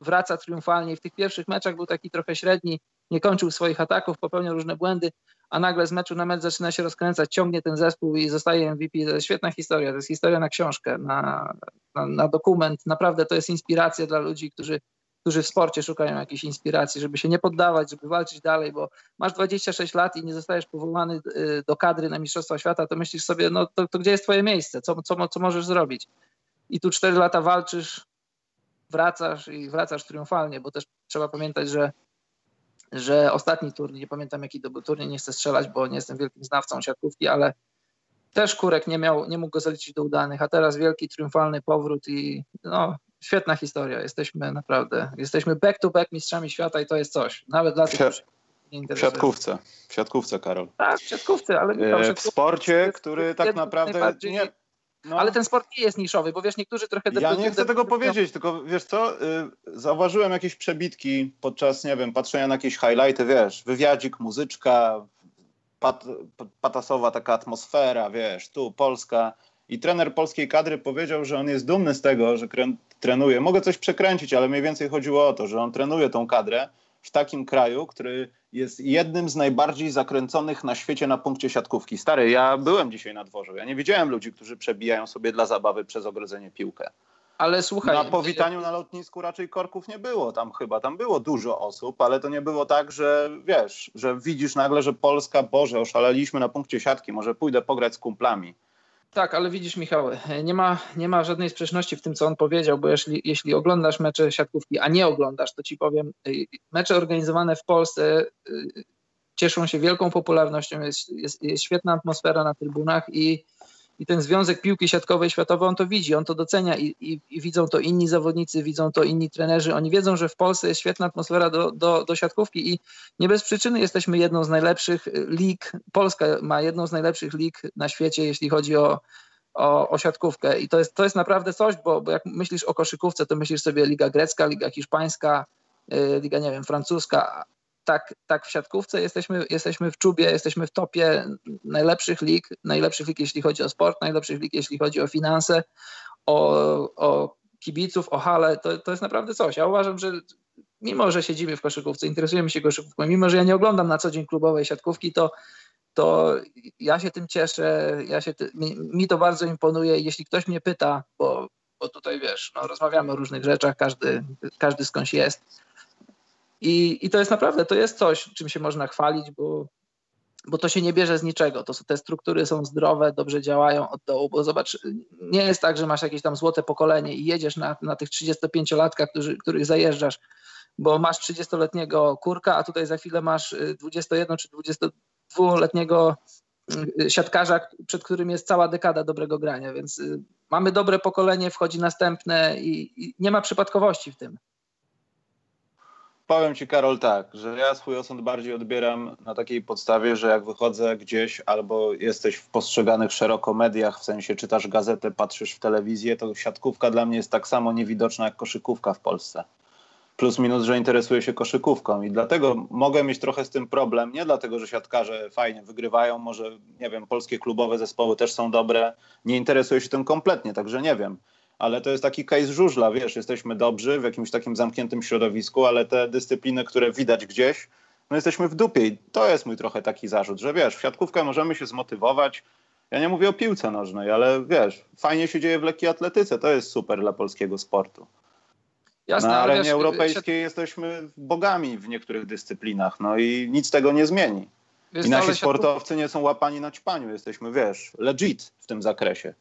wraca triumfalnie. W tych pierwszych meczach był taki trochę średni, nie kończył swoich ataków, popełniał różne błędy, a nagle z meczu na mecz zaczyna się rozkręcać, ciągnie ten zespół i zostaje MVP. To jest świetna historia, to jest historia na książkę, na, na, na dokument. Naprawdę to jest inspiracja dla ludzi, którzy którzy w sporcie szukają jakiejś inspiracji, żeby się nie poddawać, żeby walczyć dalej, bo masz 26 lat i nie zostajesz powołany y, do kadry na Mistrzostwa Świata, to myślisz sobie, no to, to gdzie jest twoje miejsce, co, co, co możesz zrobić? I tu 4 lata walczysz, wracasz i wracasz triumfalnie, bo też trzeba pamiętać, że że ostatni turniej, nie pamiętam jaki to był turniej, nie chcę strzelać, bo nie jestem wielkim znawcą siatkówki, ale też Kurek nie miał, nie mógł go zaliczyć do udanych, a teraz wielki, triumfalny powrót i no, świetna historia. Jesteśmy naprawdę, jesteśmy back to back mistrzami świata i to jest coś. Nawet dla tych, którzy nie. W siatkówce, w siatkówce, Karol. Tak, w siatkówce, ale... E, w sporcie, który tak naprawdę... Nie, no. Ale ten sport nie jest niszowy, bo wiesz, niektórzy trochę... Ja nie chcę tego powiedzieć, tylko wiesz co, y, zauważyłem jakieś przebitki podczas, nie wiem, patrzenia na jakieś highlighty, wiesz, wywiadzik, muzyczka, pat, patasowa taka atmosfera, wiesz, tu Polska. I trener polskiej kadry powiedział, że on jest dumny z tego, że trenuje. Mogę coś przekręcić, ale mniej więcej chodziło o to, że on trenuje tą kadrę w takim kraju, który jest jednym z najbardziej zakręconych na świecie na punkcie siatkówki. Stary, ja byłem dzisiaj na dworzu. Ja nie widziałem ludzi, którzy przebijają sobie dla zabawy przez ogrodzenie piłkę. Ale słuchaj. Na powitaniu na lotnisku raczej korków nie było tam chyba. Tam było dużo osób, ale to nie było tak, że wiesz, że widzisz nagle, że Polska, Boże, oszaleliśmy na punkcie siatki, może pójdę pograć z kumplami. Tak, ale widzisz, Michał, nie ma, nie ma żadnej sprzeczności w tym, co on powiedział, bo jeśli, jeśli oglądasz mecze siatkówki, a nie oglądasz, to ci powiem, y, mecze organizowane w Polsce y, cieszą się wielką popularnością, jest, jest, jest świetna atmosfera na trybunach i i ten Związek Piłki Siatkowej Światowej, on to widzi, on to docenia i, i, i, widzą to inni zawodnicy, widzą to inni trenerzy. Oni wiedzą, że w Polsce jest świetna atmosfera do, do, do siatkówki i nie bez przyczyny jesteśmy jedną z najlepszych lig. Polska ma jedną z najlepszych lig na świecie, jeśli chodzi o, o, o siatkówkę. I to jest, to jest naprawdę coś, bo, bo jak myślisz o koszykówce, to myślisz sobie Liga Grecka, Liga Hiszpańska, y, Liga, nie wiem, francuska, tak, tak w siatkówce jesteśmy, jesteśmy w czubie, jesteśmy w topie najlepszych lig, najlepszych lig jeśli chodzi o sport, najlepszych lig jeśli chodzi o finanse, o, o kibiców, o hale, to, to jest naprawdę coś. Ja uważam, że mimo, że siedzimy w koszykówce, interesujemy się koszykówką, mimo, że ja nie oglądam na co dzień klubowej siatkówki, to, to ja się tym cieszę, ja się ty, mi, mi, to bardzo imponuje. Jeśli ktoś mnie pyta, bo, bo tutaj wiesz, no, rozmawiamy o różnych rzeczach, każdy, każdy skądś jest, i, I to jest naprawdę, to jest coś, czym się można chwalić, bo, bo to się nie bierze z niczego. To, te struktury są zdrowe, dobrze działają od dołu, bo zobacz, nie jest tak, że masz jakieś tam złote pokolenie i jedziesz na, na tych 35-latkach, którzy, których zajeżdżasz, bo masz 30-letniego kurka, a tutaj za chwilę masz 21 y, czy 22-letniego y, siatkarza, przed którym jest cała dekada dobrego grania, więc y, mamy dobre pokolenie, wchodzi następne i, i nie ma przypadkowości w tym. Powiem Ci, Karol, tak, że ja swój osąd bardziej odbieram na takiej podstawie, że jak wychodzę gdzieś albo jesteś w postrzeganych szeroko mediach, w sensie czytasz gazetę, patrzysz w telewizję, to siatkówka dla mnie jest tak samo niewidoczna jak koszykówka w Polsce. Plus minus, że interesuję się koszykówką i dlatego mogę mieć trochę z tym problem. Nie dlatego, że siatkarze fajnie wygrywają, może, nie wiem, polskie klubowe zespoły też są dobre. Nie interesuję się tym kompletnie, także nie wiem ale to jest taki case żużla, wiesz, jesteśmy dobrzy w jakimś takim zamkniętym środowisku, ale te dyscypliny, które widać gdzieś, no jesteśmy w dupie. I to jest mój trochę taki zarzut, że wiesz, w siatkówkę możemy się zmotywować, ja nie mówię o piłce nożnej, ale wiesz, fajnie się dzieje w lekkiej atletyce, to jest super dla polskiego sportu. Jasne, Na arenie wiesz, europejskiej siat... jesteśmy bogami w niektórych dyscyplinach, no i nic tego nie zmieni. Wiesz, I nasi sportowcy nie są łapani na ćpaniu, jesteśmy, wiesz, legit w tym zakresie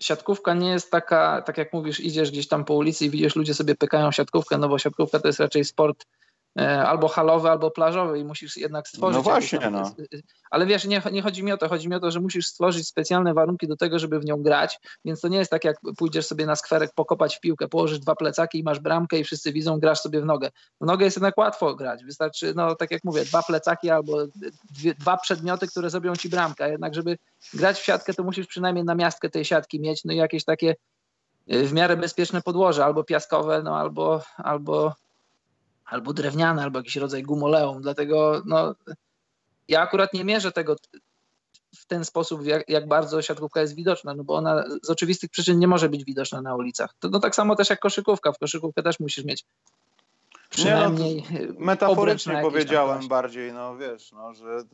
siatkówka nie jest taka, tak jak mówisz, idziesz gdzieś tam po ulicy i widzisz, ludzie sobie pykają siatkówkę, no bo siatkówka to jest raczej sport albo halowy, albo plażowy i musisz jednak stworzyć. No właśnie, no. Ale wiesz, nie, nie chodzi mi o to, chodzi mi o to, że musisz stworzyć specjalne warunki do tego, żeby w nią grać, więc to nie jest tak, jak pójdziesz sobie na skwerek pokopać w piłkę, położysz dwa plecaki i masz bramkę i wszyscy widzą, grasz sobie w nogę. W nogę jest jednak łatwo grać, wystarczy, no tak jak mówię, dwa plecaki albo dwie, dwa przedmioty, które zrobią ci bramkę, jednak żeby grać w siatkę, to musisz przynajmniej na miastkę tej siatki mieć, no i jakieś takie e, w miarę bezpieczne podłoże, albo piaskowe, no albo, albo albo drewniane, albo jakiś rodzaj gumoleum. Dlatego no, ja akurat nie mierzę tego w ten sposób, jak, jak, bardzo siatkówka jest widoczna, no bo ona z oczywistych przyczyn nie może być widoczna na ulicach. To no, tak samo też jak koszykówka. W koszykówkę też musisz mieć przynajmniej nie, no, Metaforycznie powiedziałem bardziej, no wiesz, no, że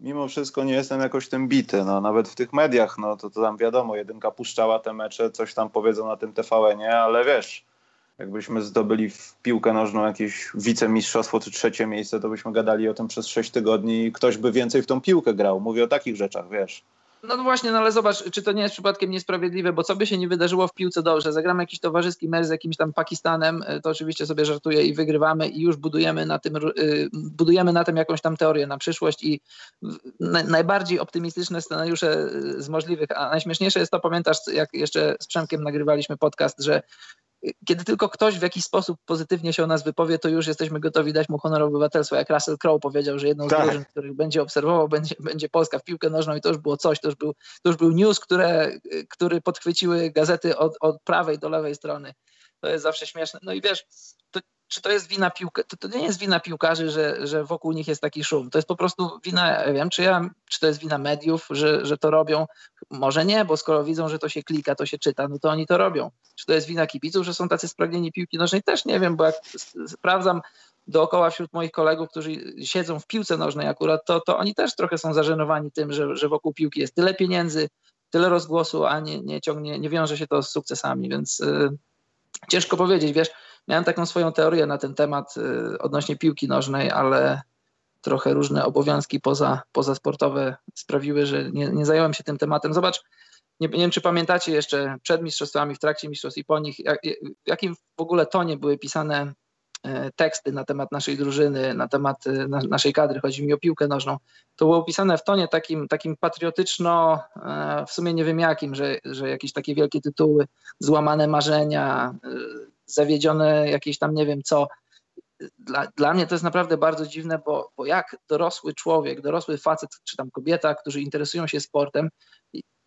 mimo wszystko nie jestem jakoś tym bity. No, nawet w tych mediach, no to, to tam wiadomo, jedynka puszczała te mecze, coś tam powiedzą na tym TVN-ie, ale wiesz, jakbyśmy zdobyli w piłkę nożną jakieś wicemistrzostwo czy trzecie miejsce, to byśmy gadali o tym przez sześć tygodni i ktoś by więcej w tą piłkę grał. Mówię o takich rzeczach, wiesz. No właśnie, no ale zobacz, czy to nie jest przypadkiem niesprawiedliwe, bo co by się nie wydarzyło w piłce dobrze, zagramy jakiś towarzyski mecz z jakimś tam Pakistanem, y, to oczywiście sobie żartuję i wygrywamy i już budujemy na tym, y, budujemy na tym jakąś tam teorię na przyszłość i najbardziej optymistyczne scenariusze y, z możliwych, a najśmieszniejsze jest to, pamiętasz, jak jeszcze z Przemkiem nagrywaliśmy podcast, że kiedy tylko ktoś w jakiś sposób pozytywnie się o nas wypowie, to już jesteśmy gotowi dać mu honor obywatelstwa. Jak Russell Crowe powiedział, że jedną z tak. drużyn, których będzie obserwował, będzie, będzie Polska w piłkę nożną i to już było coś, to już był, to już był news, które, który podchwyciły gazety od, od prawej do lewej strony. To jest zawsze śmieszne. No i wiesz, to czy to jest wina piłkarzy, to, to nie jest wina piłkarzy, że, że wokół nich jest taki szum. To jest po prostu wina, ja wiem, czy, ja, czy to jest wina mediów, że, że to robią. Może nie, bo skoro widzą, że to się klika, to się czyta, no to oni to robią. Czy to jest wina kibiców, że są tacy spragnieni piłki nożnej? Też nie wiem, bo jak sprawdzam dookoła wśród moich kolegów, którzy siedzą w piłce nożnej akurat, to, to oni też trochę są zażenowani tym, że, że wokół piłki jest tyle pieniędzy, tyle rozgłosu, a nie, nie ciągnie, nie wiąże się to z sukcesami, więc yy, ciężko powiedzieć, wiesz, Miałem taką swoją teorię na ten temat y, odnośnie piłki nożnej, ale trochę różne obowiązki poza, pozasportowe sprawiły, że nie, nie zająłem się tym tematem. Zobacz, nie, nie, wiem, czy pamiętacie jeszcze przed mistrzostwami, w trakcie mistrzostw i po nich, jak, w jakim w ogóle tonie były pisane e, teksty na temat naszej drużyny, na temat e, naszej kadry, chodzi mi o piłkę nożną, to było pisane w tonie takim, takim patriotyczno, e, w sumie nie wiem jakim, że, że jakieś takie wielkie tytuły, złamane marzenia, zawiedzione jakieś tam nie wiem co. Dla, dla mnie to jest naprawdę bardzo dziwne, bo, bo jak dorosły człowiek, dorosły facet czy tam kobieta, którzy interesują się sportem,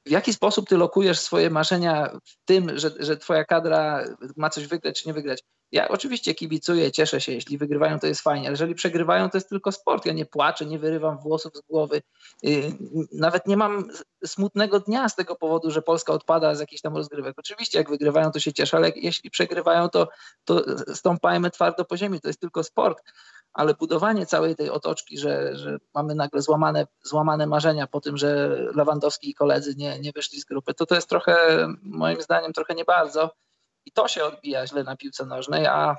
w jaki sposób ty lokujesz swoje marzenia w tym, że, że twoja kadra ma coś wygrać czy nie wygrać? Ja oczywiście kibicuję, cieszę się, jeśli wygrywają, to jest fajnie, ale jeżeli przegrywają, to jest tylko sport. Ja nie płaczę, nie wyrywam włosów z głowy. Y, nawet nie mam smutnego dnia z tego powodu, że Polska odpada z jakichś tam rozgrywek. Oczywiście, jak wygrywają, to się cieszę, ale jeśli przegrywają, to, to stąpajmy twardo po ziemi. To jest tylko sport. Ale budowanie całej tej otoczki, że, że mamy nagle złamane, złamane marzenia po tym, że Lewandowski i koledzy nie, nie wyszli z grupy, to to jest trochę, moim zdaniem, trochę nie bardzo i to się odbija źle na piłce nożnej, a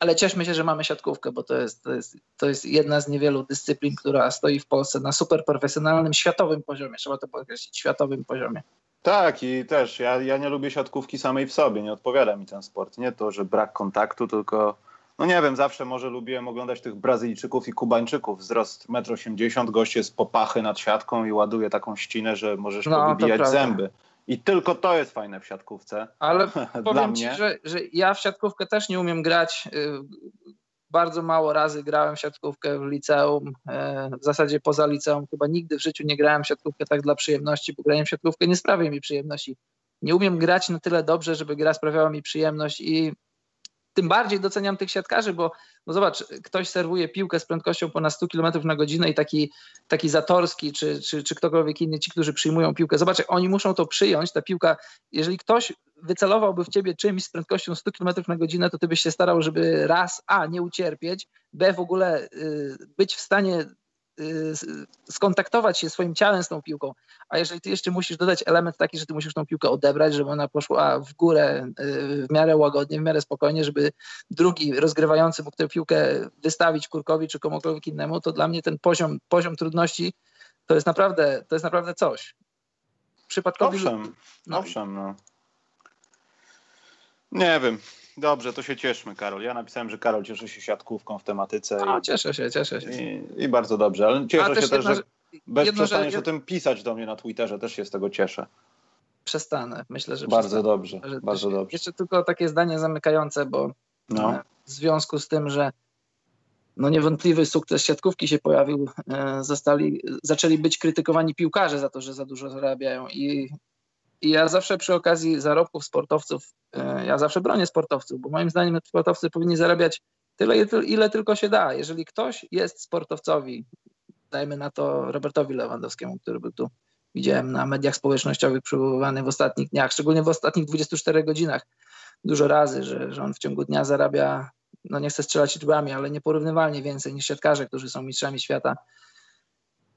ale cieszmy się, że mamy siatkówkę, bo to jest, to, jest, to jest jedna z niewielu dyscyplin, która stoi w Polsce na super profesjonalnym, światowym poziomie, trzeba to podkreślić, światowym poziomie. Tak i też ja, ja nie lubię siatkówki samej w sobie, nie odpowiada mi ten sport. Nie to, że brak kontaktu, tylko no nie wiem, zawsze może lubiłem oglądać tych Brazylijczyków i Kubańczyków. Wzrost 1,80 m, gość jest popachy nad siatką i ładuje taką ścinę, że możesz no, powybijać zęby. I tylko to jest fajne w siatkówce. Ale [laughs] powiem ci, że, że ja w siatkówkę też nie umiem grać. Y, bardzo mało razy grałem w siatkówkę w liceum. Y, w zasadzie poza liceum chyba nigdy w życiu nie grałem w siatkówkę tak dla przyjemności, bo granie w siatkówkę nie sprawia mi przyjemności. Nie umiem grać na tyle dobrze, żeby gra sprawiała mi przyjemność i tym bardziej doceniam tych siatkarzy, bo, bo zobacz, ktoś serwuje piłkę z prędkością ponad 100 km na godzinę i taki, taki Zatorski czy, czy, czy ktokolwiek inny, ci, którzy przyjmują piłkę, zobacz, oni muszą to przyjąć, ta piłka, jeżeli ktoś wycelowałby w ciebie czymś z prędkością 100 km na godzinę, to ty byś się starał, żeby raz, a, nie ucierpieć, b, w ogóle y, być w stanie skontaktować się swoim ciałem z tą piłką, a jeżeli ty jeszcze musisz dodać element taki, że ty musisz tą piłkę odebrać, żeby ona poszła w górę y, w miarę łagodnie, w miarę spokojnie, żeby drugi rozgrywający mógł tę piłkę wystawić Kurkowi czy komukolwiek innemu, to dla mnie ten poziom, poziom trudności to jest naprawdę, to jest naprawdę coś. Przypadkowi... Owszem, no. owszem, no. Nie wiem. Dobrze, to się cieszmy, Karol. Ja napisałem, że Karol cieszy się siatkówką w tematyce. A, i, cieszę się, cieszę się. I, I, bardzo dobrze, ale cieszę A, się też, że bez jedno, przestaniesz że... o tym pisać do mnie na Twitterze, też się z tego cieszę. Przestanę, myślę, że Bardzo przestanę. dobrze, bardzo dobrze. Jeszcze tylko takie zdanie zamykające, bo no. E, w związku z tym, że no niewątpliwy sukces siatkówki się pojawił, e, zostali, zaczęli być krytykowani piłkarze za to, że za dużo zarabiają i i ja zawsze przy okazji zarobków sportowców, e, ja zawsze bronię sportowców, bo moim zdaniem sportowcy powinni zarabiać tyle, ile tylko się da. Jeżeli ktoś jest sportowcowi, dajmy na to Robertowi Lewandowskiemu, który był tu, widziałem na mediach społecznościowych przywoływany w ostatnich dniach, szczególnie w ostatnich 24 godzinach, dużo razy, że, że on w ciągu dnia zarabia, no nie chcę strzelać liczbami, ale nieporównywalnie więcej niż siatkarze, którzy są mistrzami świata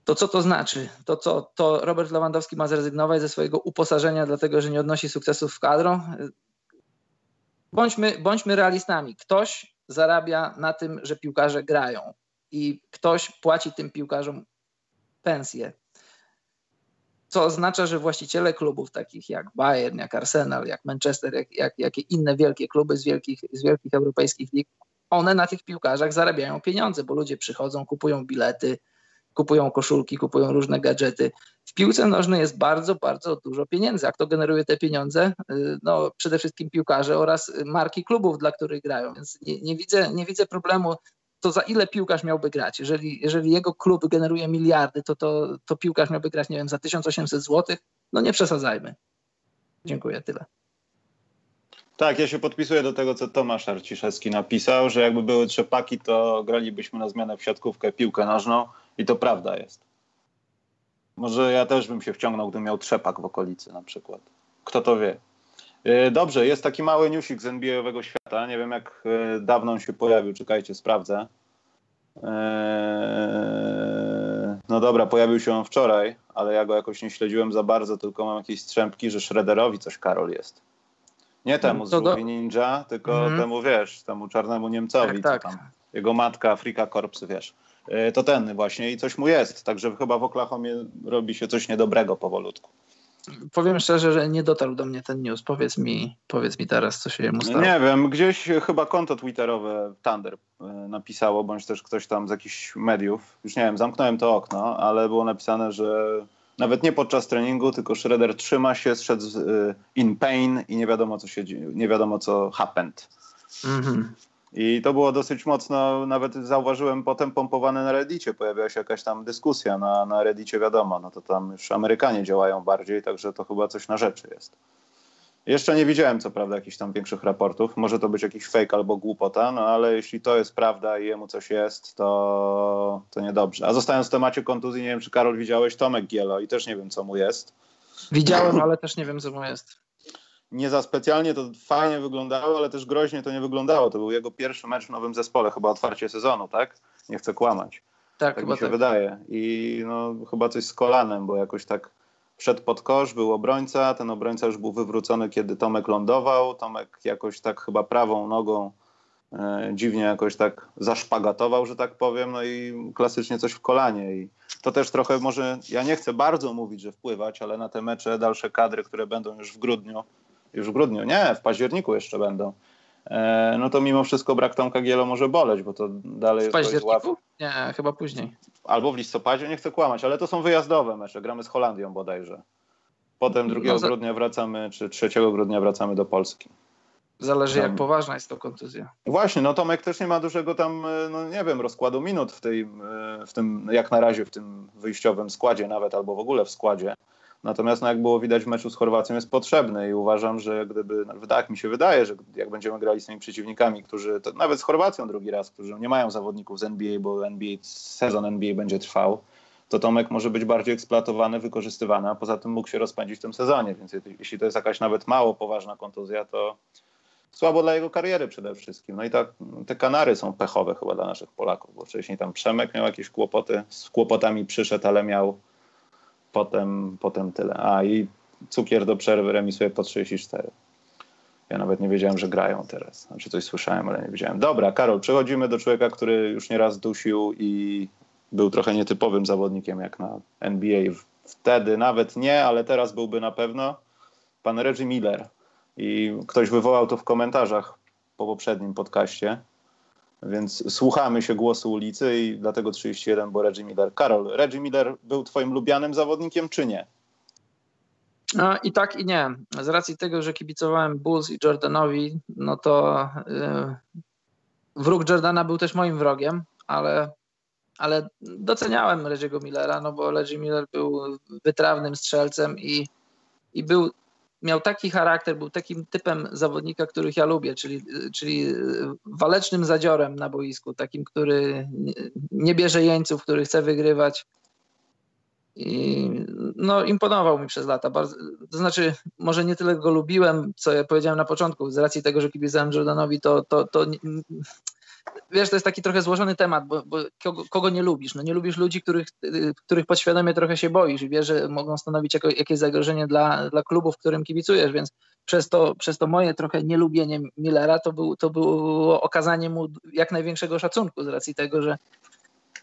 to co to znaczy? To co, to Robert Lewandowski ma zrezygnować ze swojego uposażenia, dlatego że nie odnosi sukcesów w kadrą? bądźmy, bądźmy realistami. Ktoś zarabia na tym, że piłkarze grają i ktoś płaci tym piłkarzom pensje. Co oznacza, że właściciele klubów takich jak Bayern, jak Arsenal, jak Manchester, jak, jak, jak inne wielkie kluby z wielkich, z wielkich europejskich lig, one na tych piłkarzach zarabiają pieniądze, bo ludzie przychodzą, kupują bilety, kupują koszulki, kupują różne gadżety. W piłce nożnej jest bardzo, bardzo dużo pieniędzy. A kto generuje te pieniądze? Y, no, przede wszystkim piłkarze oraz marki klubów, dla których grają. Więc nie, nie, widzę, nie widzę problemu, to za ile piłkarz miałby grać. Jeżeli, jeżeli jego klub generuje miliardy, to, to, to piłkarz miałby grać, nie wiem, za 1800 zł. No nie przesadzajmy. Dziękuję, tyle. Tak, ja się podpisuję do tego, co Tomasz Arciszewski napisał, że jakby były trzepaki, to gralibyśmy na zmianę w siatkówkę, piłkę nożną i to prawda jest. Może ja też bym się wciągnął, gdybym miał trzepak w okolicy na przykład. Kto to wie. E, dobrze, jest taki mały newsik z NBA-owego świata. Nie wiem, jak e, dawno on się pojawił. Czekajcie, sprawdzę. E, no dobra, pojawił się on wczoraj, ale ja go jakoś nie śledziłem za bardzo, tylko mam jakieś strzępki, że Shredderowi coś Karol jest. Nie temu z do... Ninja, tylko mm. temu, wiesz, temu czarnemu Niemcowi, tak, tak. jego matka, Afrika Korpsy, wiesz. E, to ten właśnie i coś mu jest, także chyba w Oklahomie robi się coś niedobrego powolutku. Powiem szczerze, że nie dotarł do mnie ten news. Powiedz mi, powiedz mi teraz, co się mu stało. Nie wiem, gdzieś chyba konto twitterowe Thunder e, napisało, bądź też ktoś tam z jakichś mediów. Już nie wiem, zamknąłem to okno, ale było napisane, że nawet nie podczas treningu, tylko Shredder trzyma się, zszedł e, in pain i nie wiadomo co się nie wiadomo co happened. Mhm. I to było dosyć mocno, nawet zauważyłem potem pompowane na Reddicie, pojawiła się jakaś tam dyskusja na, na Reddicie, wiadomo, no to tam już Amerykanie działają bardziej, także to chyba coś na rzeczy jest. Jeszcze nie widziałem, co prawda, jakichś tam większych raportów. Może to być jakiś fake albo głupota, no ale jeśli to jest prawda i jemu coś jest, to, to niedobrze. A zostając w temacie kontuzji, nie wiem, czy Karol widziałeś Tomek Gielo i też nie wiem, co mu jest. Widziałem, ale też nie wiem, co mu jest. Nie za specjalnie to fajnie wyglądało, ale też groźnie to nie wyglądało. To był jego pierwszy mecz w nowym zespole, chyba otwarcie sezonu, tak? Nie chcę kłamać. Tak, tak mi się tak. wydaje. I no, chyba coś z kolanem, bo jakoś tak wszedł pod kosz, był obrońca, ten obrońca już był wywrócony, kiedy Tomek lądował. Tomek jakoś tak chyba prawą nogą e, dziwnie jakoś tak zaszpagatował, że tak powiem, no i klasycznie coś w kolanie. I to też trochę może, ja nie chcę bardzo mówić, że wpływać, ale na te mecze, dalsze kadry, które będą już w grudniu, już w grudniu, nie, w październiku jeszcze będą, e, no to mimo wszystko brak Tomka Gielo może boleć, bo to dalej w jest październiku? Nie, chyba później. Albo w listopadzie, nie chcę kłamać, ale to są wyjazdowe mecze, gramy z Holandią bodajże. Potem 2 no, grudnia wracamy, czy 3 grudnia wracamy do Polski. Zależy tam... jak poważna jest to kontuzja. Właśnie, no Tomek też nie ma dużego tam, e, no nie wiem, rozkładu minut w, tej, e, w tym, jak na razie w tym wyjściowym składzie nawet, albo w ogóle w składzie. Natomiast, no, jak było widać w meczu z Chorwacją, jest potrzebny i uważam, że gdyby, no, tak mi się wydaje, że jak będziemy grali z tymi przeciwnikami, którzy, nawet z Chorwacją drugi raz, którzy nie mają zawodników z NBA, bo NBA, sezon NBA będzie trwał, to Tomek może być bardziej eksploatowany, wykorzystywany, a poza tym mógł się rozpędzić w tym sezonie, więc jeśli to jest jakaś nawet mało poważna kontuzja, to słabo dla jego kariery przede wszystkim. No i tak, te Kanary są pechowe chyba dla naszych Polaków, bo wcześniej tam Przemek miał jakieś kłopoty, z kłopotami przyszedł, ale miał potem, potem tyle. A i cukier do przerwy remisuje po 34. Ja nawet nie wiedziałem, że grają teraz. Znaczy coś słyszałem, ale nie wiedziałem. Dobra, Karol, przechodzimy do człowieka, który już nieraz dusił i był trochę nietypowym zawodnikiem jak na NBA. Wtedy nawet nie, ale teraz byłby na pewno pan Reggie Miller. I ktoś wywołał to w komentarzach po poprzednim podcaście. Więc słuchamy się głosu ulicy i dlatego 31, bo Reggie Miller. Karol, Reggie Miller był twoim lubianym zawodnikiem, czy nie? No, I tak, i nie. Z racji tego, że kibicowałem Bulls i Jordanowi, no to yy, wróg Jordana był też moim wrogiem, ale, ale doceniałem Reggie'ego Millera, no bo Reggie Miller był wytrawnym strzelcem i, i był miał taki charakter, był takim typem zawodnika, których ja lubię, czyli, czyli walecznym zadziorem na boisku, takim, który nie bierze jeńców, który chce wygrywać. I no, imponował mi przez lata. Bardzo, to znaczy, może nie tyle go lubiłem, co ja powiedziałem na początku, z racji tego, że kibicowałem Jordanowi, to, to, to wiesz, to jest taki trochę złożony temat, bo, bo kogo, kogo, nie lubisz? No nie lubisz ludzi, których, których podświadomie trochę się boisz i wiesz, że mogą stanowić jako, jakieś zagrożenie dla, dla klubu, w którym kibicujesz, więc przez to, przez to moje trochę nielubienie Millera to, był, to było okazanie mu jak największego szacunku z racji tego, że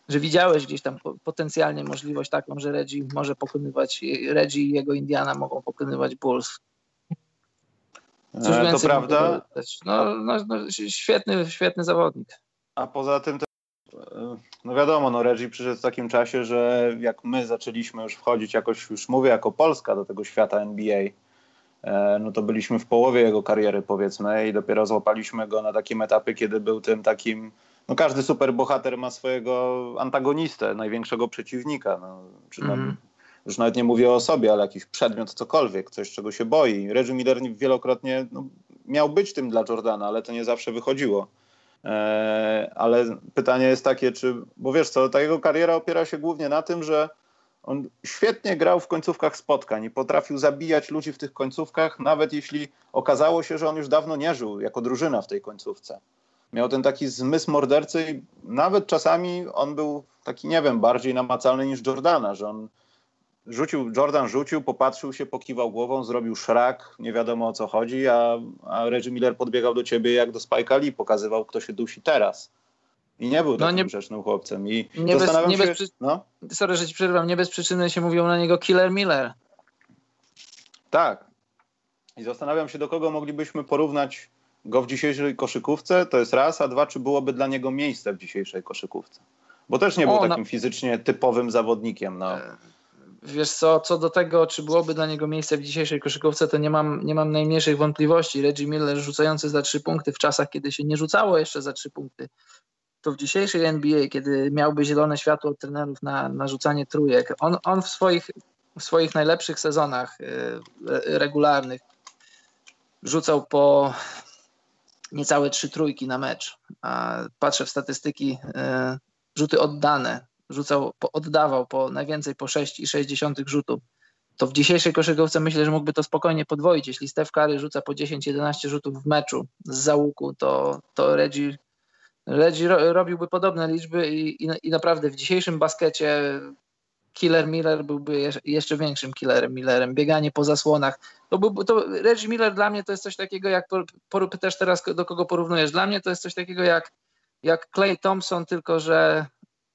że widziałeś gdzieś tam potencjalnie możliwość taką, że Reggie może pokonywać, Reggie i jego Indiana mogą pokonywać Bulls. Cóż e, to prawda. No, no, no, świetny, świetny zawodnik. A poza tym, e, no wiadomo, no Reggie przyszedł w takim czasie, że jak my zaczęliśmy już wchodzić jakoś, już mówię jako Polska do tego świata NBA, e, no to byliśmy w połowie jego kariery powiedzmy i dopiero złapaliśmy go na takim etapie, kiedy był tym takim no każdy superbohater ma swojego antagonistę, największego przeciwnika. No, czy tam, mm. Już nawet nie mówię o sobie, ale jakiś przedmiot, cokolwiek, coś, czego się boi. Reggie Miller wielokrotnie no, miał być tym dla Jordana, ale to nie zawsze wychodziło. E, ale pytanie jest takie, czy, bo wiesz co, ta jego kariera opiera się głównie na tym, że on świetnie grał w końcówkach spotkań i potrafił zabijać ludzi w tych końcówkach, nawet jeśli okazało się, że on już dawno nie żył jako drużyna w tej końcówce miał ten taki zmysł mordercy i nawet czasami on był taki, nie wiem, bardziej namacalny niż Jordana, że on rzucił, Jordan rzucił, popatrzył się, pokiwał głową, zrobił szrak, nie wiadomo o co chodzi, a, a Reggie Miller podbiegał do ciebie jak do Spike'a Lee, pokazywał, kto się dusi teraz. I nie był no takim nie, grzecznym chłopcem. I nie zastanawiam bez, nie się... Bez, no? Sorry, że ci przerwam. Nie bez przyczyny się mówią na niego Killer Miller. Tak. I zastanawiam się, do kogo moglibyśmy porównać go w dzisiejszej koszykówce, to jest raz, a dwa, czy byłoby dla niego miejsce w dzisiejszej koszykówce? Bo też nie był o, takim fizycznie typowym zawodnikiem. No. Wiesz co, co do tego, czy byłoby dla niego miejsce w dzisiejszej koszykówce, to nie mam, nie mam najmniejszych wątpliwości. Reggie Miller rzucający za trzy punkty w czasach, kiedy się nie rzucało jeszcze za trzy punkty, to w dzisiejszej NBA, kiedy miałby zielone światło od trenerów na, na rzucanie trójek, on, on w, swoich, w swoich najlepszych sezonach yy, regularnych rzucał po niecałe trzy trójki na mecz. A patrzę w statystyki, e, rzuty oddane, rzucał, oddawał po najwięcej po 6,6 rzutów. To w dzisiejszej koszykówce myślę, że mógłby to spokojnie podwoić. Jeśli Steph Curry rzuca po 10-11 rzutów w meczu z załuku, to, to Reggie, Reggie robiłby podobne liczby i, i, i naprawdę w dzisiejszym baskecie Killer Miller byłby jeszcze większym killerem Millerem. Bieganie po zasłonach. To, był, to Reggie Miller dla mnie to jest coś takiego, jak też teraz do kogo porównujesz. Dla mnie to jest coś takiego jak, jak Clay Thompson, tylko że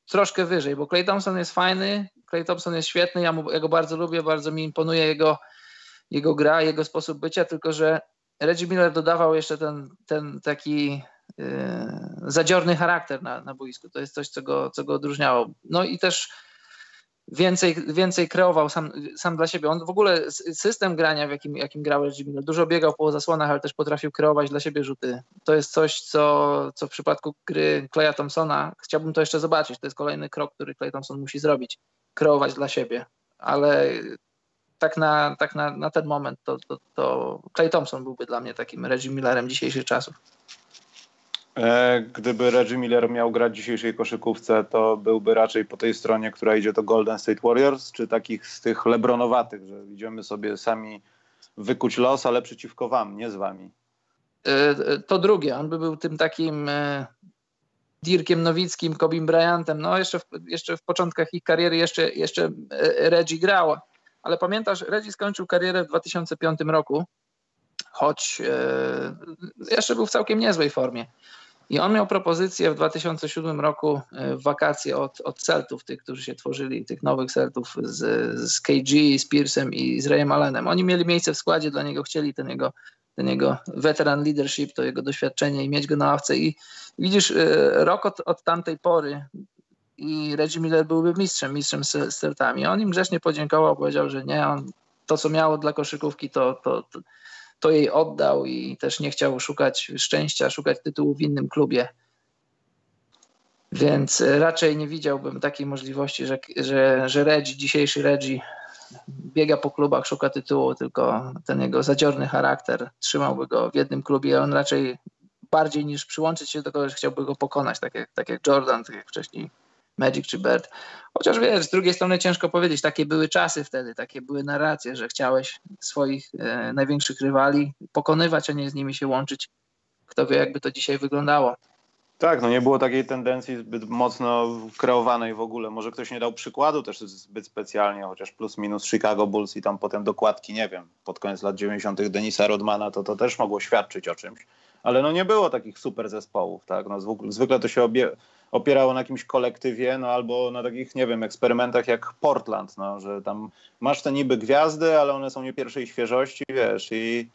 troszkę wyżej, bo Clay Thompson jest fajny, Clay Thompson jest świetny, ja, mu, ja go bardzo lubię, bardzo mi imponuje jego, jego gra, jego sposób bycia, tylko że Reggie Miller dodawał jeszcze ten, ten taki yy, zadziorny charakter na, na boisku. To jest coś, co go, co go odróżniało. No i też więcej, więcej kreował sam, sam dla siebie. On w ogóle system grania, w jakim, jakim grał Reggie dużo biegał po zasłonach, ale też potrafił kreować dla siebie rzuty. To jest coś, co, co w przypadku gry Claya Thompsona chciałbym to jeszcze zobaczyć. To jest kolejny krok, który Clay Thompson musi zrobić. Kreować dla siebie. Ale tak na, tak na, na ten moment to, to, to Clay Thompson byłby dla mnie takim Reggie Millerem dzisiejszych czasów. E, gdyby Reggie Miller miał grać w dzisiejszej koszykówce, to byłby raczej po tej stronie, która idzie do Golden State Warriors, czy takich z tych lebronowatych, że idziemy sobie sami wykuć los, ale przeciwko wam, nie z wami. E, to drugie, on by był tym takim e, Dirkiem Nowickim, Kobim Bryantem. No jeszcze w, jeszcze w początkach ich kariery jeszcze, jeszcze Reggie grał, ale pamiętasz, Reggie skończył karierę w 2005 roku, choć jeszcze był w całkiem niezłej formie. I on miał propozycję w 2007 roku e, w wakacje od, od Celtów, tych, którzy się tworzyli, tych nowych Celtów z, z KG, z Piersem i z Rayem Allenem. Oni mieli miejsce w składzie, dla niego chcieli ten jego, ten jego veteran leadership, to jego doświadczenie i mieć go na ławce. I widzisz, e, rok od, od tamtej pory i Reggie Miller byłby mistrzem, mistrzem z Celtami. On im grzecznie podziękował, powiedział, że nie, on to, co miało dla koszykówki, to, to, to to jej oddał i też nie chciał szukać szczęścia, szukać tytułu w innym klubie. Więc raczej nie widziałbym takiej możliwości, że, że, że Reggie, dzisiejszy Reggie biega po klubach, szuka tytułu, tylko ten jego zadziorny charakter trzymałby go w jednym klubie. On raczej bardziej niż przyłączyć się do kogoś, chciałby go pokonać, tak jak, tak jak Jordan, tak jak wcześniej Magic czy Bird. Chociaż wiesz, z drugiej strony ciężko powiedzieć, takie były czasy wtedy, takie były narracje, że chciałeś swoich e, największych rywali pokonywać, a nie z nimi się łączyć. Kto wie, jakby to dzisiaj wyglądało. Tak, no nie było takiej tendencji zbyt mocno kreowanej w ogóle. Może ktoś nie dał przykładu też zbyt specjalnie, chociaż plus minus Chicago Bulls i tam potem dokładki, nie wiem, pod koniec lat 90. Denisa Rodmana, to to też mogło świadczyć o czymś. Ale no nie było takich super zespołów, tak? No zwykle to się obie, opierało na jakimś kolektywie, no albo na takich, nie wiem, eksperymentach jak Portland, no, że tam masz te niby gwiazdy, ale one są nie pierwszej świeżości, wiesz, i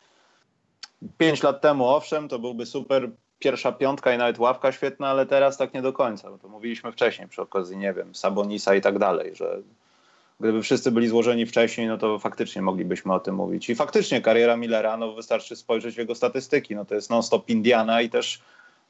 pięć lat temu, owszem, to byłby super pierwsza piątka i nawet ławka świetna, ale teraz tak nie do końca, bo to mówiliśmy wcześniej przy okazji, nie wiem, Sabonisa i tak dalej, że gdyby wszyscy byli złożeni wcześniej, no to faktycznie moglibyśmy o tym mówić. I faktycznie kariera Millera, no wystarczy spojrzeć w jego statystyki, no to jest non-stop Indiana i też,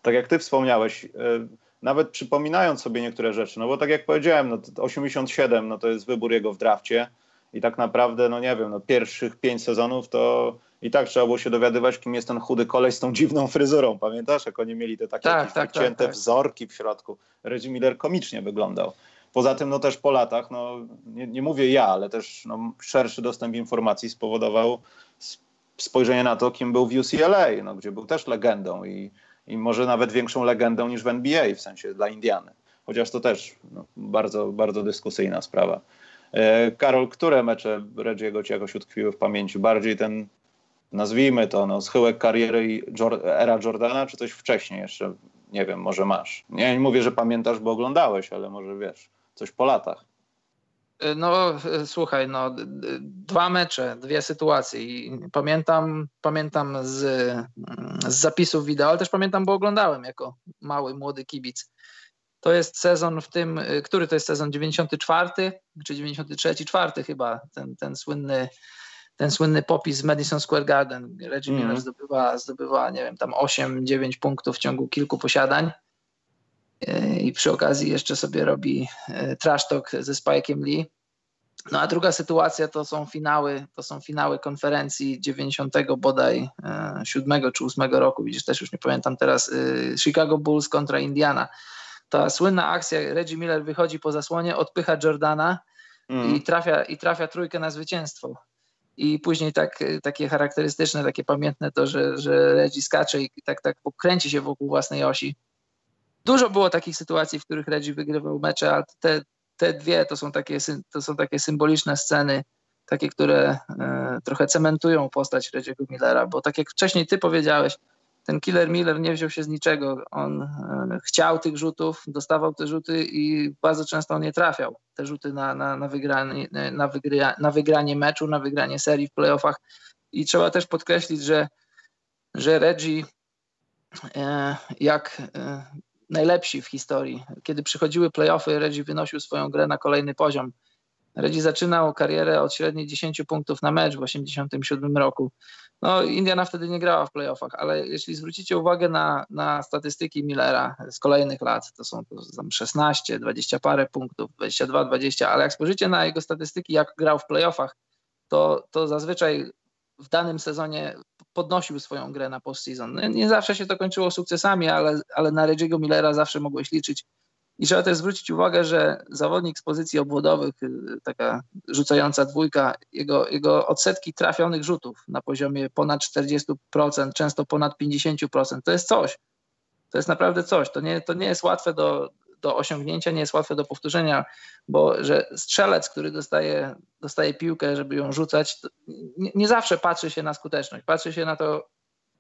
tak jak ty wspomniałeś, yy, nawet przypominając sobie niektóre rzeczy, no bo tak jak powiedziałem, no 87 no to jest wybór jego w drafcie i tak naprawdę, no nie wiem, no pierwszych pięć sezonów to i tak trzeba było się dowiadywać, kim jest ten chudy koleś z tą dziwną fryzurą. Pamiętasz, jak oni mieli te takie tak, tak, wycięte tak, tak. wzorki w środku. Reggie Miller komicznie wyglądał. Poza tym, no też po latach, no nie, nie mówię ja, ale też no, szerszy dostęp informacji spowodował spojrzenie na to, kim był w UCLA, no, gdzie był też legendą i, i może nawet większą legendą niż w NBA, w sensie dla Indiany. Chociaż to też no, bardzo, bardzo dyskusyjna sprawa. E, Karol, które mecze Reggie'ego ci jakoś utkwiły w pamięci? Bardziej ten nazwijmy to, no, schyłek kariery era Jordana, czy coś wcześniej jeszcze, nie wiem, może masz. Nie, nie mówię, że pamiętasz, bo oglądałeś, ale może wiesz, coś po latach. No słuchaj, no, dwa mecze, dwie sytuacje i pamiętam, pamiętam z, z zapisów wideo, ale też pamiętam, bo oglądałem jako mały, młody kibic. To jest sezon w tym, który to jest sezon 94 czy 93, czwarty chyba, ten, ten słynny ten słynny popis z Madison Square Garden. Reggie Miller mm. zdobywa, zdobywa, nie wiem, tam 8-9 punktów w ciągu kilku posiadań. E, I przy okazji jeszcze sobie robi e, trash talk ze Spike'em Lee. No a druga sytuacja to są finały, to są finały konferencji 90 bodaj 7 e, czy 8 roku, widzisz, też już nie pamiętam teraz, Chicago Bulls kontra Indiana. Ta słynna akcja, Reggie Miller wychodzi po zasłonie, odpycha Jordana mm. i, trafia, i trafia trójkę na zwycięstwo i później tak, takie charakterystyczne, takie pamiętne to, że, że Reggie skacze i tak, tak kręci się wokół własnej osi. Dużo było takich sytuacji, w których Reggie wygrywał mecze, ale te, te dwie to są, takie, to są takie symboliczne sceny, takie, które e, trochę cementują postać Reggie'ego Millera, bo tak jak wcześniej ty powiedziałeś, ten Killer Miller nie wziął się z niczego. On e, chciał tych rzutów, dostawał te rzuty i bardzo często on nie trafiał. Te rzuty na, na, na, wygranie, na, na wygranie meczu, na wygranie serii w playoffach. I trzeba też podkreślić, że, że Reggie e, jak e, najlepsi w historii. Kiedy przychodziły playoffy, Reggie wynosił swoją grę na kolejny poziom. Reggie zaczynał karierę od średniej 10 punktów na mecz w 1987 roku. No, Indiana wtedy nie grała w playoffach, ale jeśli zwrócicie uwagę na, na statystyki Millera z kolejnych lat, to są tam 16, 20 parę punktów, 22, 20, ale jak spojrzycie na jego statystyki, jak grał w playoffach, to, to zazwyczaj w danym sezonie podnosił swoją grę na postseason. Nie, nie zawsze się to kończyło sukcesami, ale, ale na Reggie'ego Millera zawsze mogłeś liczyć i trzeba też zwrócić uwagę, że zawodnik z pozycji obwodowych, y, taka rzucająca dwójka, jego, jego odsetki trafionych rzutów na poziomie ponad 40%, często ponad 50%, to jest coś. To jest naprawdę coś. To nie, to nie jest łatwe do, do osiągnięcia, nie jest łatwe do powtórzenia, bo że strzelec, który dostaje, dostaje piłkę, żeby ją rzucać, nie, nie zawsze patrzy się na skuteczność. Patrzy się na to,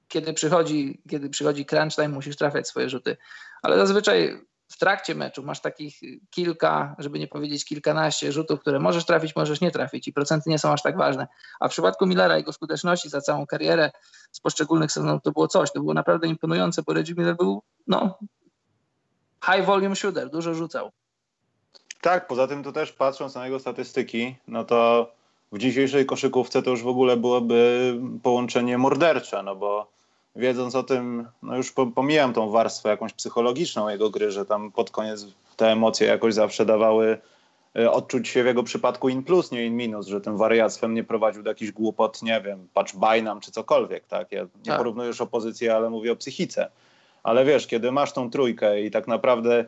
kiedy przychodzi, kiedy przychodzi crunch time, musisz trafiać swoje rzuty. Ale zazwyczaj w trakcie meczu masz takich kilka, żeby nie powiedzieć kilkanaście rzutów, które możesz trafić, możesz nie trafić i procenty nie są aż tak ważne. A w przypadku Millera, jego skuteczności za całą karierę z poszczególnych sezonów to było coś, to było naprawdę imponujące, bo Reggie Miller był no, high volume shooter, dużo rzucał. Tak, poza tym to też patrząc na jego statystyki, no to w dzisiejszej koszykówce to już w ogóle byłoby połączenie mordercze, no bo wiedząc o tym, no już pomijam tą warstwę jakąś psychologiczną jego gry, że tam pod koniec te emocje jakoś zawsze dawały e, odczuć się w jego przypadku in plus, nie in minus, że tym wariactwem nie prowadził do jakichś głupot, nie wiem, patrz bajnam czy cokolwiek, tak? Ja nie tak. porównuję już opozycję, ale mówię o psychice. Ale wiesz, kiedy masz tą trójkę i tak naprawdę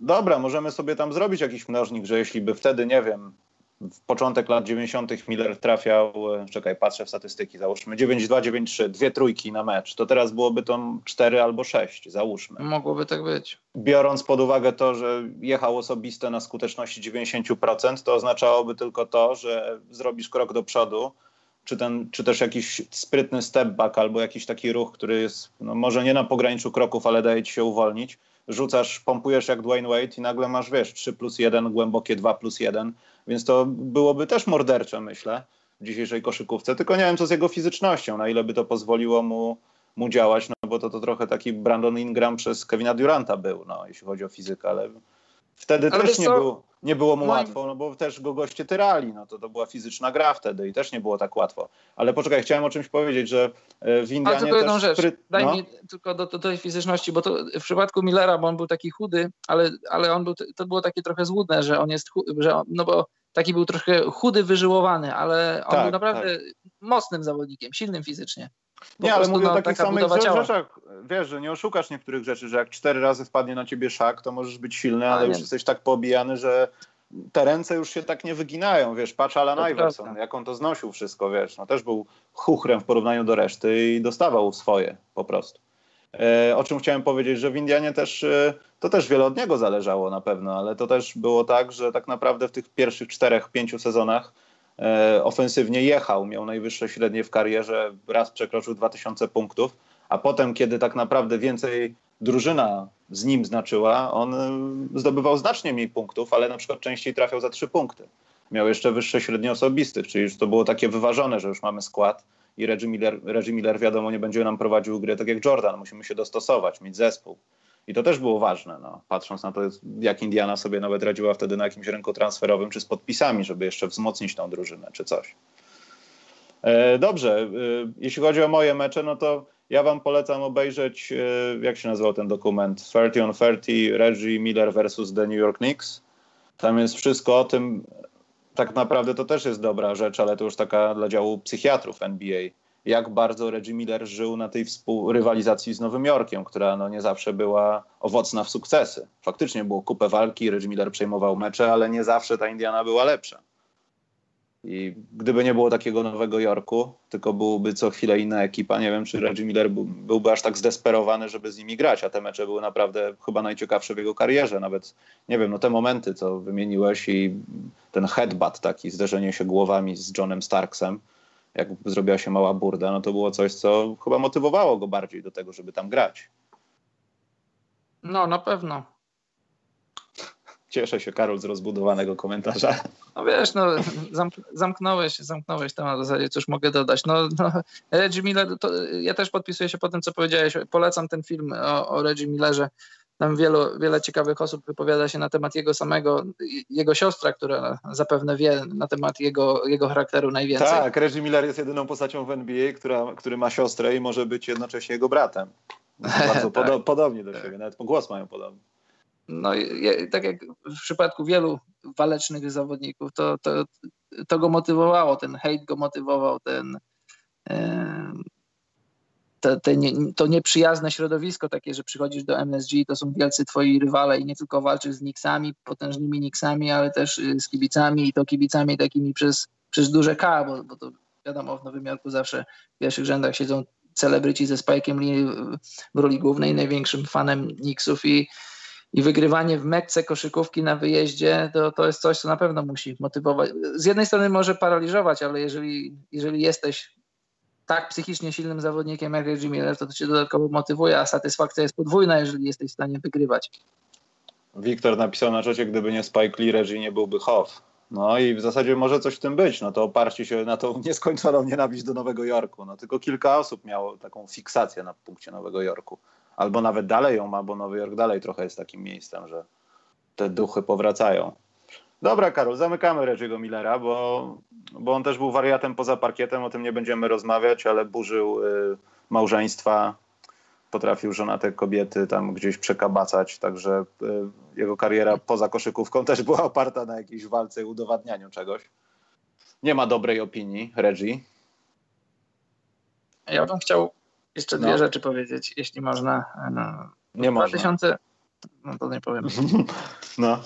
dobra, możemy sobie tam zrobić jakiś mnożnik, że jeśli by wtedy, nie wiem, w początek lat 90. Miller trafiał, e, czekaj, patrzę w statystyki, załóżmy 9-2, 9-3, dwie trójki na mecz, to teraz byłoby to 4 albo 6, załóżmy. Mogłoby tak być. Biorąc pod uwagę to, że jechał osobiste na skuteczności 90%, to oznaczałoby tylko to, że zrobisz krok do przodu, czy, ten, czy też jakiś sprytny step back albo jakiś taki ruch, który jest no, może nie na pograniczu kroków, ale daje ci się uwolnić, rzucasz, pompujesz jak Dwayne Wade i nagle masz, wiesz, 3 plus 1, głębokie 2 plus 1, więc to byłoby też mordercze, myślę, w dzisiejszej koszykówce, tylko nie wiem, co z jego fizycznością, na ile by to pozwoliło mu, mu działać, no bo to, to trochę taki Brandon Ingram przez Kevina Duranta był, no, jeśli chodzi o fizykę, ale wtedy ale też nie, był, nie było mu łatwo, no bo też go goście tyrali, no to, to była fizyczna gra wtedy i też nie było tak łatwo. Ale poczekaj, chciałem o czymś powiedzieć, że e, w Indianie Ale tylko jedną rzecz, spry... daj no? mi tylko do, do, tej fizyczności, bo to w przypadku Millera, bo on był taki chudy, ale, ale on był, to było takie trochę złudne, że on jest, że on, no bo taki był trochę chudy, wyżyłowany, ale on tak, był naprawdę tak. mocnym zawodnikiem, silnym fizycznie. Po nie, ale mówię o takich samych rzeczach. Wiesz, że nie oszukasz niektórych rzeczy, że jak cztery razy wpadnie na ciebie szak, to możesz być silny, ale, już jesteś tak pobijany, że te ręce już się tak nie wyginają, wiesz, patrz Alan Iverson, jak on to znosił wszystko, wiesz, no też był chuchrem w porównaniu do reszty i dostawał swoje po prostu. E, o czym chciałem powiedzieć, że w Indianie też, e, to też wiele od niego zależało na pewno, ale to też było tak, że tak naprawdę w tych pierwszych czterech, pięciu sezonach ofensywnie jechał, miał najwyższe średnie w karierze, raz przekroczył 2000 punktów, a potem, kiedy tak naprawdę więcej drużyna z nim znaczyła, on zdobywał znacznie mniej punktów, ale na przykład częściej trafiał za trzy punkty. Miał jeszcze wyższe średnie osobistych, czyli już to było takie wyważone, że już mamy skład i Reggie Miller, Reggie Miller wiadomo nie będzie nam prowadził gry tak jak Jordan, musimy się dostosować, mieć zespół. I to też było ważne, no, patrząc na to, jak Indiana sobie nawet radziła wtedy na jakimś rynku transferowym, czy z podpisami, żeby jeszcze wzmocnić tą drużynę, czy coś. E, dobrze, e, jeśli chodzi o moje mecze, no to ja wam polecam obejrzeć, e, jak się nazywał ten dokument, 30 on 30, Reggie Miller versus The New York Knicks. Tam jest wszystko o tym, tak naprawdę to też jest dobra rzecz, ale to już taka dla działu psychiatrów NBA. Jak bardzo Reggie Miller żył na tej współrywalizacji z Nowym Jorkiem, która no nie zawsze była owocna w sukcesy. Faktycznie było kupę walki, Reggie Miller przejmował mecze, ale nie zawsze ta Indiana była lepsza. I gdyby nie było takiego Nowego Jorku, tylko byłby co chwilę inna ekipa, nie wiem, czy Reggie Miller byłby aż tak zdesperowany, żeby z nimi grać, a te mecze były naprawdę chyba najciekawsze w jego karierze. Nawet, nie wiem, no te momenty, co wymieniłeś i ten headbutt taki, zderzenie się głowami z Johnem Starksem, jak zrobiła się mała burda, no to było coś, co chyba motywowało go bardziej do tego, żeby tam grać. No, na pewno. Cieszę się, Karol, z rozbudowanego komentarza. No wiesz, no, zamk zamknąłeś, zamknąłeś temat w zasadzie, cóż mogę dodać. No, no Reggie Miller, to, ja też podpisuję się po tym, co powiedziałeś. Polecam ten film o, o Reggie Millerze. Tam wielu, wiele ciekawych osób wypowiada się na temat jego samego, jego siostra, która zapewne wie na temat jego, jego charakteru najwięcej. Tak, Reggie Miller jest jedyną postacią w NBA, która, który ma siostrę i może być jednocześnie jego bratem. [laughs] Bardzo tak. podo podobnie do siebie, nawet głos mają podobny no, tak jak w przypadku wielu walecznych zawodników, to, to, to go motywowało, ten hejt go motywował, ten, te, te nie, to nieprzyjazne środowisko takie, że przychodzisz do MSG, to są wielcy twoi rywale i nie tylko walczysz z Knicksami, potężnymi Knicksami, ale też y, z kibicami i to kibicami takimi przez, przez duże K, bo, bo to wiadomo, w Nowym Jorku zawsze w pierwszych rzędach siedzą celebryci ze Spike'em Lee w roli głównej, największym fanem Knicksów i i wygrywanie w Mekce koszykówki na wyjeździe, to, to jest coś, co na pewno musi motywować. Z jednej strony może paraliżować, ale jeżeli, jeżeli jesteś tak psychicznie silnym zawodnikiem jak Reggie Miller, to to cię dodatkowo motywuje, a satysfakcja jest podwójna, jeżeli jesteś w stanie wygrywać. Wiktor napisał na czacie, gdyby nie Spike Lee, Reggie nie byłby Hoff. No i w zasadzie może coś w tym być, no to oparcie się na tą [laughs] nieskończoną nienawiść do Nowego Jorku. No tylko kilka osób miało taką fiksację na punkcie Nowego Jorku albo nawet dalej ją ma, bo Nowy Jork dalej trochę jest takim miejscem, że te duchy powracają. Dobra, Karol, zamykamy Reggie'ego Millera, bo, bo on też był wariatem poza parkietem, o tym nie będziemy rozmawiać, ale burzył y, małżeństwa, potrafił żonate kobiety tam gdzieś przekabacać, także y, jego kariera poza koszykówką też była oparta na jakiejś walce i udowadnianiu czegoś. Nie ma dobrej opinii Reggie. Ja bym chciał jeszcze dwie no. rzeczy powiedzieć, jeśli można. No, nie 2000, można. No to nie powiem. [laughs] No.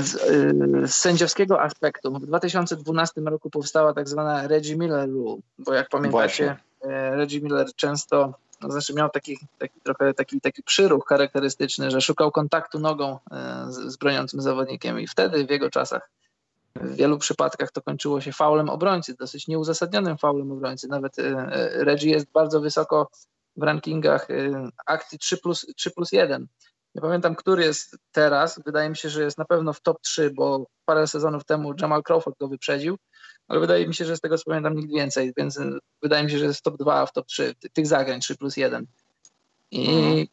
Z, z, sędziowskiego aspektu w 2012 roku powstała tak zwana Reggie Miller Rule, bo jak pamiętacie, Właśnie. Reggie Miller często no znaczy miał taki, taki trochę taki, taki przyruch charakterystyczny, że szukał kontaktu nogą z, z broniącym zawodnikiem i wtedy w jego czasach w wielu przypadkach to kończyło się faulem obrońcy, dosyć nieuzasadnionym faulem obrońcy. Nawet Reggie jest bardzo wysoko w rankingach akcji 3 plus, 3 plus 1. Nie pamiętam, który jest teraz. Wydaje mi się, że jest na pewno w top 3, bo parę sezonów temu Jamal Crawford go wyprzedził, ale wydaje mi się, że z tego co pamiętam nikt więcej, więc wydaje mi się, że jest w top 2, w top 3 tych zagrań 3 plus 1. I mhm.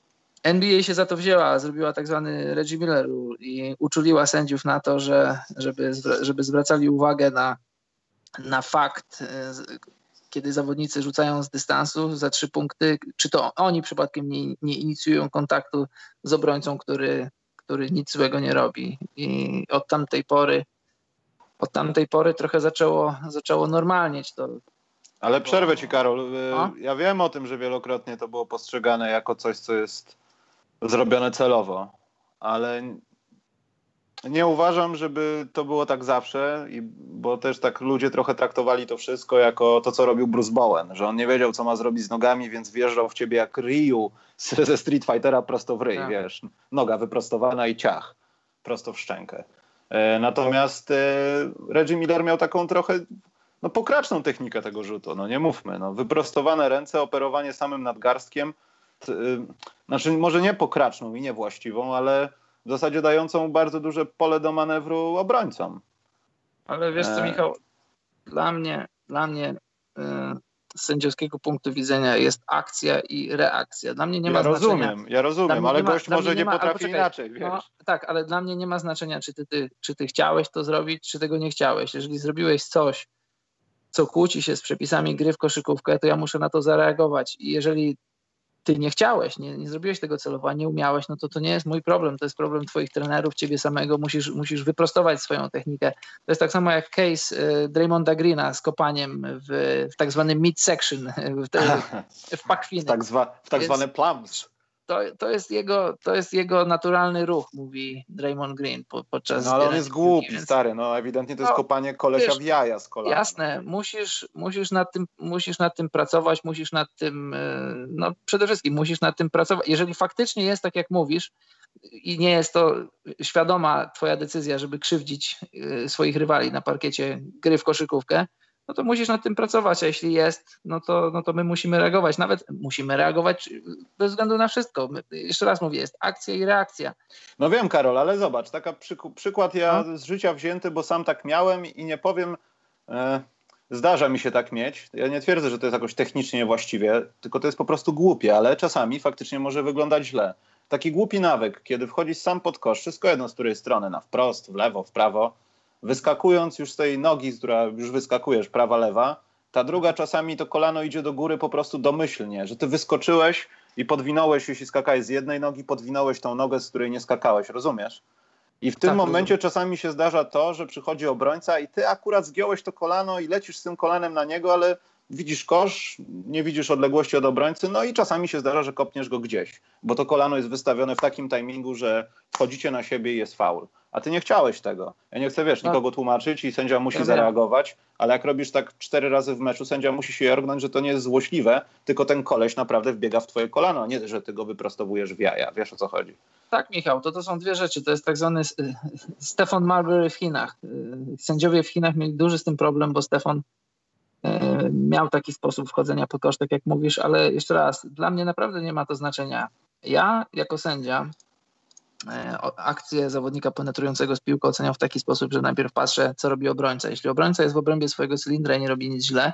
NBA się za to wzięła, zrobiła tak zwany Reggie Miller i uczuliła sędziów na to, że, żeby, żeby zwracali uwagę na, na fakt, kiedy zawodnicy rzucają z dystansu za trzy punkty, czy to oni przypadkiem nie, nie inicjują kontaktu z obrońcą, który, który nic złego nie robi. I od tamtej pory od tamtej pory trochę zaczęło, zaczęło normalnieć to. Ale przerwę ci, Karol. A? Ja wiem o tym, że wielokrotnie to było postrzegane jako coś, co jest zrobione celowo, ale nie uważam, żeby to było tak zawsze, bo też tak ludzie trochę traktowali to wszystko jako to, co robił Bruce Bowen, że on nie wiedział, co ma zrobić z nogami, więc wjeżdżał w ciebie jak Ryu ze Street Fightera prosto w ryj, tak. wiesz, noga wyprostowana i ciach, prosto w szczękę. E, natomiast e, Reggie Miller miał taką trochę no, pokraczną technikę tego rzutu, no nie mówmy, no, wyprostowane ręce, operowanie samym nadgarstkiem, y, znaczy może nie pokraczną i niewłaściwą, ale w zasadzie dającą bardzo duże pole do manewru obrońcom. Ale wiesz co, e. Michał, dla mnie, dla mnie z sędziowskiego punktu widzenia jest akcja i reakcja. Dla mnie nie ma ja znaczenia. Rozumiem, ja rozumiem, ale ma, gość może nie, ma, potrafi poczekaj, inaczej, no, wiesz. No, tak, ale dla mnie nie ma znaczenia, czy ty, ty, czy ty chciałeś to zrobić, czy tego nie chciałeś. Jeżeli zrobiłeś coś, co kłóci się z przepisami gry w koszykówkę, to ja muszę na to zareagować. I jeżeli ty nie chciałeś, nie, nie zrobiłeś tego celowo, nie umiałeś, no to to nie jest mój problem, to jest problem twoich trenerów, ciebie samego, musisz, musisz wyprostować swoją technikę. To jest tak samo jak case y, Draymonda Greena z kopaniem w, w tak zwanym mid-section, w, te, w pakwiny. W tak, zwa, w tak zwane plums to, to, jest jego, to jest jego naturalny ruch, mówi Draymond Green po, podczas. No ale on jest głupi, więc... stary. No ewidentnie to jest no, kopanie kolesia wiesz, w jaja z kolana. Jasne, musisz, musisz, nad tym, musisz nad tym pracować, musisz nad tym, e, no przede wszystkim musisz nad tym pracować. Jeżeli faktycznie jest tak, jak mówisz, i nie jest to świadoma twoja decyzja, żeby krzywdzić e, swoich rywali na parkiecie gry w koszykówkę, no to musisz nad tym pracować, a jeśli jest, no to, no to my musimy reagować. Nawet musimy reagować bez względu na wszystko. My, jeszcze raz mówię, jest akcja i reakcja. No wiem, Karol, ale zobacz, taka przykład ja no. z życia wzięty, bo sam tak miałem i nie powiem, e, zdarza mi się tak mieć. Ja nie twierdzę, że to jest jakoś technicznie niewłaściwie, tylko to jest po prostu głupie, ale czasami faktycznie może wyglądać źle. Taki głupi nawyk, kiedy wchodzisz sam pod kosz, wszystko jedno z której strony, na wprost, w lewo, w prawo, wyskakując już z tej nogi, z która już wyskakujesz, prawa, lewa, ta druga czasami to kolano idzie do góry po prostu domyślnie, że ty wyskoczyłeś i podwinąłeś, jeśli skakałeś z jednej nogi, podwinąłeś tą nogę, z której nie skakałeś, rozumiesz? I w tym tak, momencie rozumiem. czasami się zdarza to, że przychodzi obrońca i ty akurat zgiąłeś to kolano i lecisz z tym kolanem na niego, ale widzisz kosz, nie widzisz odległości od obrońcy, no i czasami się zdarza, że kopniesz go gdzieś, bo to kolano jest wystawione w takim timingu, że wchodzicie na siebie i jest faul a ty nie chciałeś tego. Ja nie chcę, wiesz, no. nikogo tłumaczyć i sędzia musi ja zareagować, ale jak robisz tak cztery razy w meczu, sędzia musi się jorgnąć, że to nie jest złośliwe, tylko ten koleś naprawdę wbiega w twoje kolano, nie, że ty go wyprostowujesz w jaja. Wiesz o co chodzi. Tak, Michał, to to są dwie rzeczy. To jest tak zwany Stefan Marbury w Chinach. Sędziowie w Chinach mieli duży z tym problem, bo Stefan miał taki sposób wchodzenia pod kosz, tak jak mówisz, ale jeszcze raz, dla mnie naprawdę nie ma to znaczenia. Ja jako sędzia E, akcję zawodnika penetrującego z piłką oceniam w taki sposób, że najpierw patrzę, co robi obrońca. Jeśli obrońca jest w obrębie swojego cylindra i nie robi nic źle,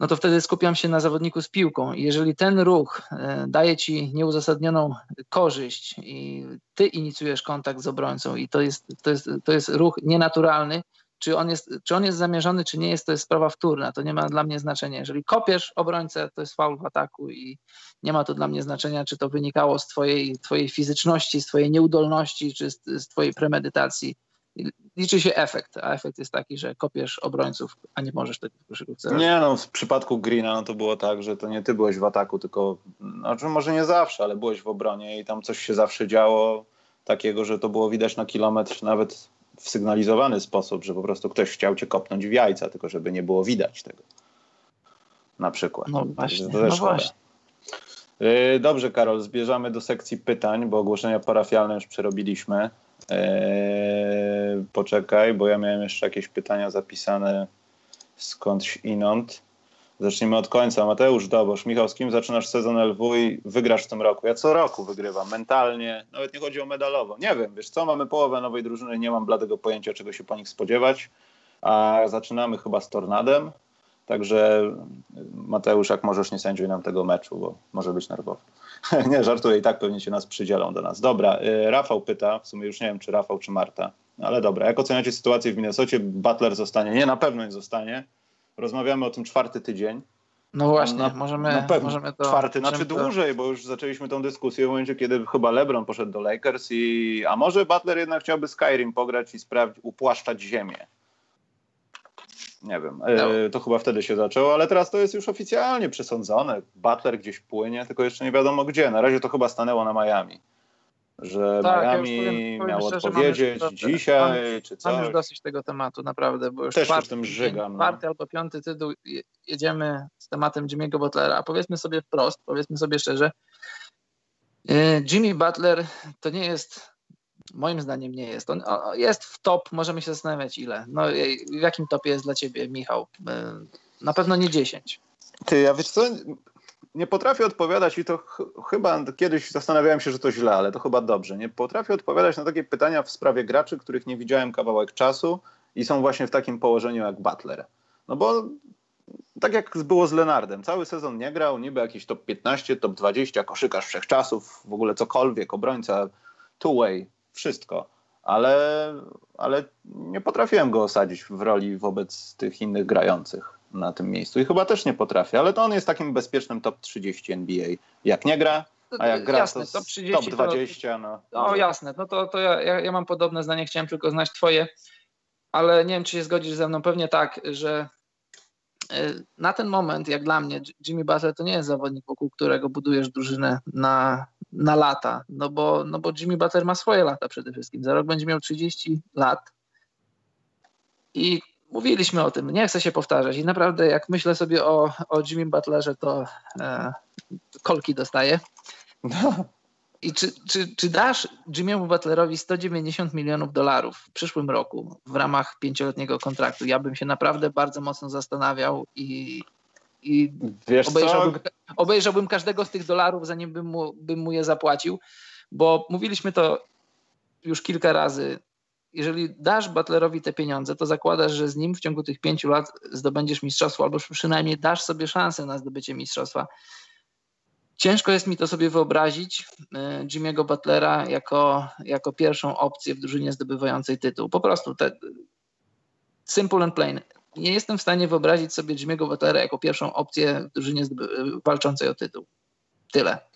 no to wtedy skupiam się na zawodniku z piłką. Jeżeli ten ruch e, daje ci nieuzasadnioną korzyść i ty inicjujesz kontakt z obrońcą i to jest, to jest, to jest ruch nienaturalny, czy on, jest, czy on jest zamierzony, czy nie jest, to jest sprawa wtórna. To nie ma dla mnie znaczenia. Jeżeli kopiesz obrońcę, to jest faul w ataku i nie ma to dla mnie znaczenia, czy to wynikało z twojej, twojej fizyczności, z twojej nieudolności, czy z, z twojej premedytacji. Liczy się efekt, a efekt jest taki, że kopiesz obrońców, a nie możesz tego w koszykówce Nie, no w przypadku Greena no to było tak, że to nie ty byłeś w ataku, tylko znaczy może nie zawsze, ale byłeś w obronie i tam coś się zawsze działo takiego, że to było widać na kilometr nawet w sygnalizowany sposób, że po prostu ktoś chciał cię kopnąć w jajca, tylko żeby nie było widać tego. Na przykład. No właśnie, no właśnie. Y, dobrze, Karol, zbierzamy do sekcji pytań, bo ogłoszenia parafialne już przerobiliśmy. Eee, poczekaj, bo ja miałem jeszcze jakieś pytania zapisane skądś inąd. Zacznijmy od końca. Mateusz Dobosz, Michał, z kim zaczynasz sezon LW i wygrasz w tym roku? Ja co roku wygrywam, mentalnie, nawet nie chodzi o medalowo. Nie wiem, wiesz co, mamy połowę nowej drużyny, nie mam bladego pojęcia, czego się po nich spodziewać, a zaczynamy chyba z Tornadem, także Mateusz, jak możesz, nie sędziuj nam tego meczu, bo może być nerwowy. [laughs] nie, żartuję, i tak pewnie się nas przydzielą do nas. Dobra, y, Rafał pyta, w sumie już nie wiem, czy Rafał, czy Marta, ale dobra, jak oceniacie sytuację w Minnesocie? Butler zostanie? Nie, na pewno nie zostanie. Rozmawiamy o tym czwarty tydzień. No właśnie, na, możemy, na pewno możemy to... Czwarty, znaczy to... dłużej, bo już zaczęliśmy tą dyskusję w momencie, kiedy chyba LeBron poszedł do Lakers i a może Butler jednak chciałby Skyrim pograć i sprawdzić, upłaszczać ziemię. Nie wiem, no. to chyba wtedy się zaczęło, ale teraz to jest już oficjalnie przesądzone. Butler gdzieś płynie, tylko jeszcze nie wiadomo gdzie. Na razie to chyba stanęło na Miami że tak, Miami ja powiem, miał szczerze, odpowiedzieć już, dzisiaj mam, czy coś. Mam już dosyć tego tematu, naprawdę, bo już Też czwarty, tym żygam. No. Czwarty albo piąty tytuł jedziemy z tematem Jimmy'ego Butlera, a powiedzmy sobie wprost, powiedzmy sobie szczerze, y, Jimmy Butler to nie jest, moim zdaniem nie jest, on jest w top, możemy się zastanawiać ile. No, w jakim topie jest dla ciebie, Michał? Y, na pewno nie 10. Ty, ja wiesz co, nie potrafię odpowiadać i to ch chyba kiedyś zastanawiałem się, że to źle, ale to chyba dobrze. Nie potrafię odpowiadać na takie pytania w sprawie graczy, których nie widziałem kawałek czasu i są właśnie w takim położeniu jak Butler. No bo tak jak było z Lenardem, cały sezon nie grał, niby jakiś top 15, top 20, koszykarz wszechczasów, w ogóle cokolwiek, obrońca, two-way, wszystko. Ale, ale nie potrafiłem go osadzić w roli wobec tych innych grających na tym miejscu i chyba też nie potrafi, ale to on jest takim bezpiecznym top 30 NBA. Jak nie gra, a jak gra jasne, to top, 30, top 20. To, no, no jasne, no to, to ja, ja mam podobne zdanie, chciałem tylko znać twoje, ale nie wiem, czy się zgodzisz ze mną, pewnie tak, że e, na ten moment, jak dla mnie, Jimmy Butler to nie jest zawodnik, wokół którego budujesz drużynę na, na lata, no bo, no bo Jimmy Butler ma swoje lata przede wszystkim. Za rok będzie miał 30 lat i mówiliśmy o tym, nie chcę się powtarzać i naprawdę jak myślę sobie o, o Jimmy Butlerze, to e, kolki dostaję. No. I czy, czy, czy dasz Jimmy'emu Butlerowi 190 milionów dolarów w przyszłym roku w ramach pięcioletniego kontraktu? Ja bym się naprawdę bardzo mocno zastanawiał i, i obejrzałbym, obejrzałbym, każdego z tych dolarów, zanim bym mu, bym mu je zapłacił, bo mówiliśmy to już kilka razy jeżeli dasz Butlerowi te pieniądze, to zakładasz, że z nim w ciągu tych pięciu lat zdobędziesz mistrzostwo, albo przynajmniej dasz sobie szansę na zdobycie mistrzostwa. Ciężko jest mi to sobie wyobrazić, e, Jimmy'ego Butlera jako, jako pierwszą opcję w drużynie zdobywającej tytuł. Po prostu te, simple and plain. Nie jestem w stanie wyobrazić sobie Jimmy'ego Butlera jako pierwszą opcję w drużynie walczącej o tytuł. Tyle.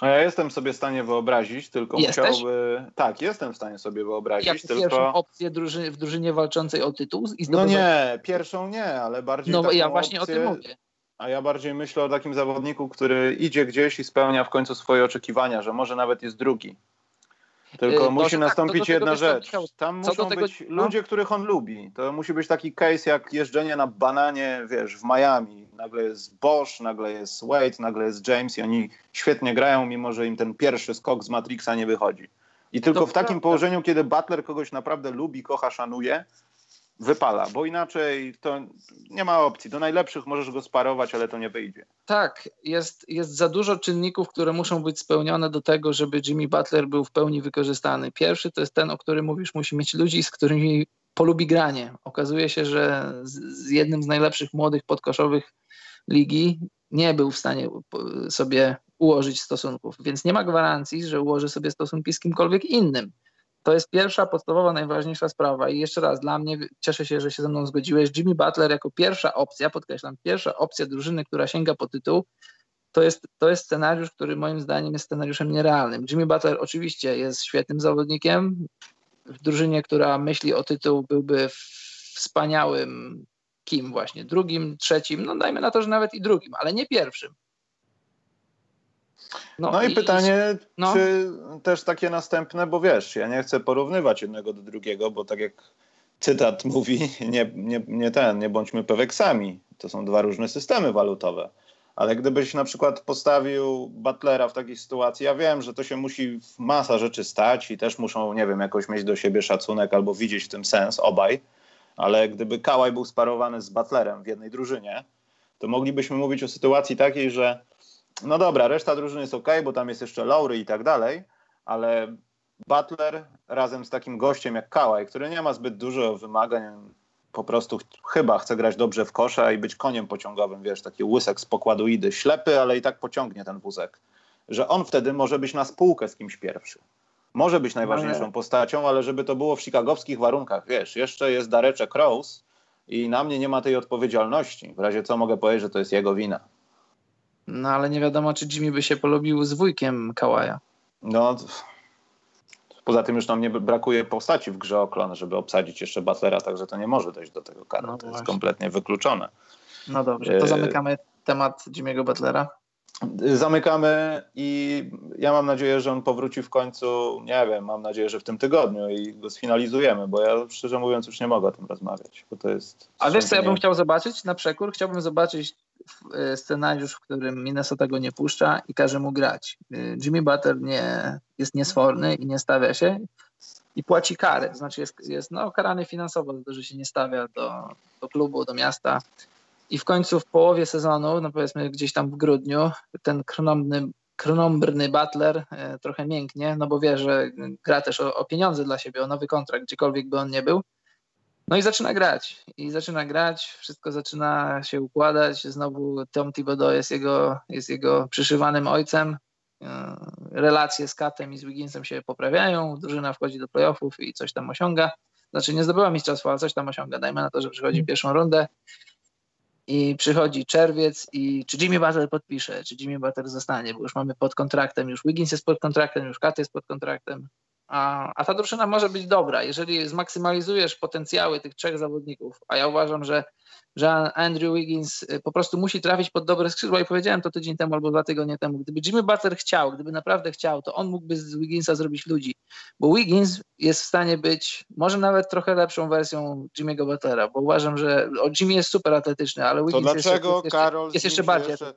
A ja jestem sobie w stanie wyobrazić, tylko Jesteś? musiałby. Tak, jestem w stanie sobie wyobrazić. Jak tylko... pierwszą opcję drużyny, w drużynie walczącej o tytuł? I No nie, pierwszą nie, ale bardziej. No ja właśnie opcję... o tym mówię. A ja bardziej myślę o takim zawodniku, który idzie gdzieś i spełnia w końcu swoje oczekiwania, że może nawet jest drugi. Tylko yy, musi nastąpić tak, jedna rzecz. Tam muszą tego, być no? ludzie, których on lubi. To musi być taki case jak jeżdżenie na bananie, wiesz, w Miami. Nagle jest Bosch, nagle jest Wade, nagle jest James i oni świetnie grają, mimo że im ten pierwszy skok z Matrixa nie wychodzi. I tylko to w takim prawda. położeniu, kiedy Butler kogoś naprawdę lubi, kocha, szanuje, wypala, bo inaczej to nie ma opcji. Do najlepszych możesz go sparować, ale to nie wyjdzie. Tak, jest, jest za dużo czynników, które muszą być spełnione do tego, żeby Jimmy Butler był w pełni wykorzystany. Pierwszy to jest ten, o którym mówisz, musi mieć ludzi, z którymi polubi granie. Okazuje się, że z, jednym z najlepszych młodych podkoszowych ligi nie był w stanie sobie ułożyć stosunków, więc nie ma gwarancji, że ułoży sobie stosunki z kimkolwiek innym. To jest pierwsza, podstawowa, najważniejsza sprawa. I jeszcze raz, dla mnie, cieszę się, że się ze mną zgodziłeś, Jimmy Butler jako pierwsza opcja, podkreślam, pierwsza opcja drużyny, która sięga po tytuł, to jest, to jest scenariusz, który moim zdaniem jest scenariuszem nierealnym. Jimmy Butler oczywiście jest świetnym zawodnikiem. W drużynie, która myśli o tytuł, byłby wspaniałym kim właśnie, drugim, trzecim, no dajmy na to, że nawet i drugim, ale nie pierwszym. No, no i, i, pytanie, no. czy też takie następne, bo wiesz, ja nie chcę porównywać jednego do drugiego, bo tak jak cytat [laughs] mówi, nie, nie, nie ten, nie bądźmy peweksami. To są dwa różne systemy walutowe. Ale gdybyś na przykład postawił Butlera w takiej sytuacji, ja wiem, że to się musi masa rzeczy stać i też muszą, nie wiem, jakoś mieć do siebie szacunek albo widzieć w tym sens obaj, ale gdyby Kałaj był sparowany z Butlerem w jednej drużynie, to moglibyśmy mówić o sytuacji takiej, że no dobra, reszta drużyny jest ok, bo tam jest jeszcze Lowry i tak dalej, ale Butler razem z takim gościem jak Kałaj, który nie ma zbyt dużo wymagań, po prostu ch chyba chce grać dobrze w kosza i być koniem pociągowym, wiesz, taki łysek z pokładu idy, ślepy, ale i tak pociągnie ten wózek, że on wtedy może być na spółkę z kimś pierwszy. Może być najważniejszą ale... postacią, ale żeby to było w chicagowskich warunkach, wiesz, jeszcze jest Dareczek Rose i na mnie nie ma tej odpowiedzialności. W razie co mogę powiedzieć, że to jest jego wina. No ale nie wiadomo, czy Jimmy by się polubił z wujkiem Kałaja. No, poza tym już nam nie brakuje postaci w grze Oklon, żeby obsadzić jeszcze Butlera, także to nie może dojść do tego kara. No to jest kompletnie wykluczone. No dobrze, to e, zamykamy temat Jimmy'ego Butlera. Zamykamy i ja mam nadzieję, że on powróci w końcu, nie wiem, mam nadzieję, że w tym tygodniu i go sfinalizujemy, bo ja szczerze mówiąc już nie mogę o tym rozmawiać, bo to jest... A wiesz co ja bym chciał zobaczyć na przekór? Chciałbym zobaczyć e, scenariusz, w którym Minnesota go nie puszcza i każe mu grać. E, Jimmy Butler nie, jest niesforny i nie stawia się i płaci karę, znaczy jest, jest no, karany finansowo za to, że się nie stawia do, do klubu, do miasta i w końcu w połowie sezonu, no powiedzmy gdzieś tam w grudniu, ten krnomny, Butler e, trochę mięknie, no bo wie, że gra też o, o, pieniądze dla siebie, o nowy kontrakt, gdziekolwiek by on nie był. No i zaczyna grać. I zaczyna grać, wszystko zaczyna się układać. Znowu Tom Thibodeau jest jego, jest jego przyszywanym ojcem. E, relacje z Katem i z Wigginsem się poprawiają, drużyna wchodzi do playoffów i coś tam osiąga. Znaczy nie zdobyła mistrzostwa, ale coś tam osiąga. Dajmy na to, że przychodzi pierwszą rundę i przychodzi czerwiec i czy Jimmy Butler podpisze, czy Jimmy Butler zostanie, bo już mamy pod kontraktem, już Wiggins jest pod kontraktem, już Kat jest pod kontraktem, a, a ta drużyna może być dobra, jeżeli zmaksymalizujesz potencjały tych trzech zawodników, a ja uważam, że że Andrew Wiggins y, po prostu musi trafić pod dobre skrzydła i powiedziałem to tydzień temu albo dwa tygodnie temu. Gdyby Jimmy Butler chciał, gdyby naprawdę chciał, to on mógłby z Wigginsa zrobić ludzi, bo Wiggins jest w stanie być może nawet trochę lepszą wersją Jimmy'ego Butlera, bo uważam, że o, Jimmy jest super atletyczny, ale Wiggins to dlaczego, jest, Karol, jest jeszcze bardziej jeszcze,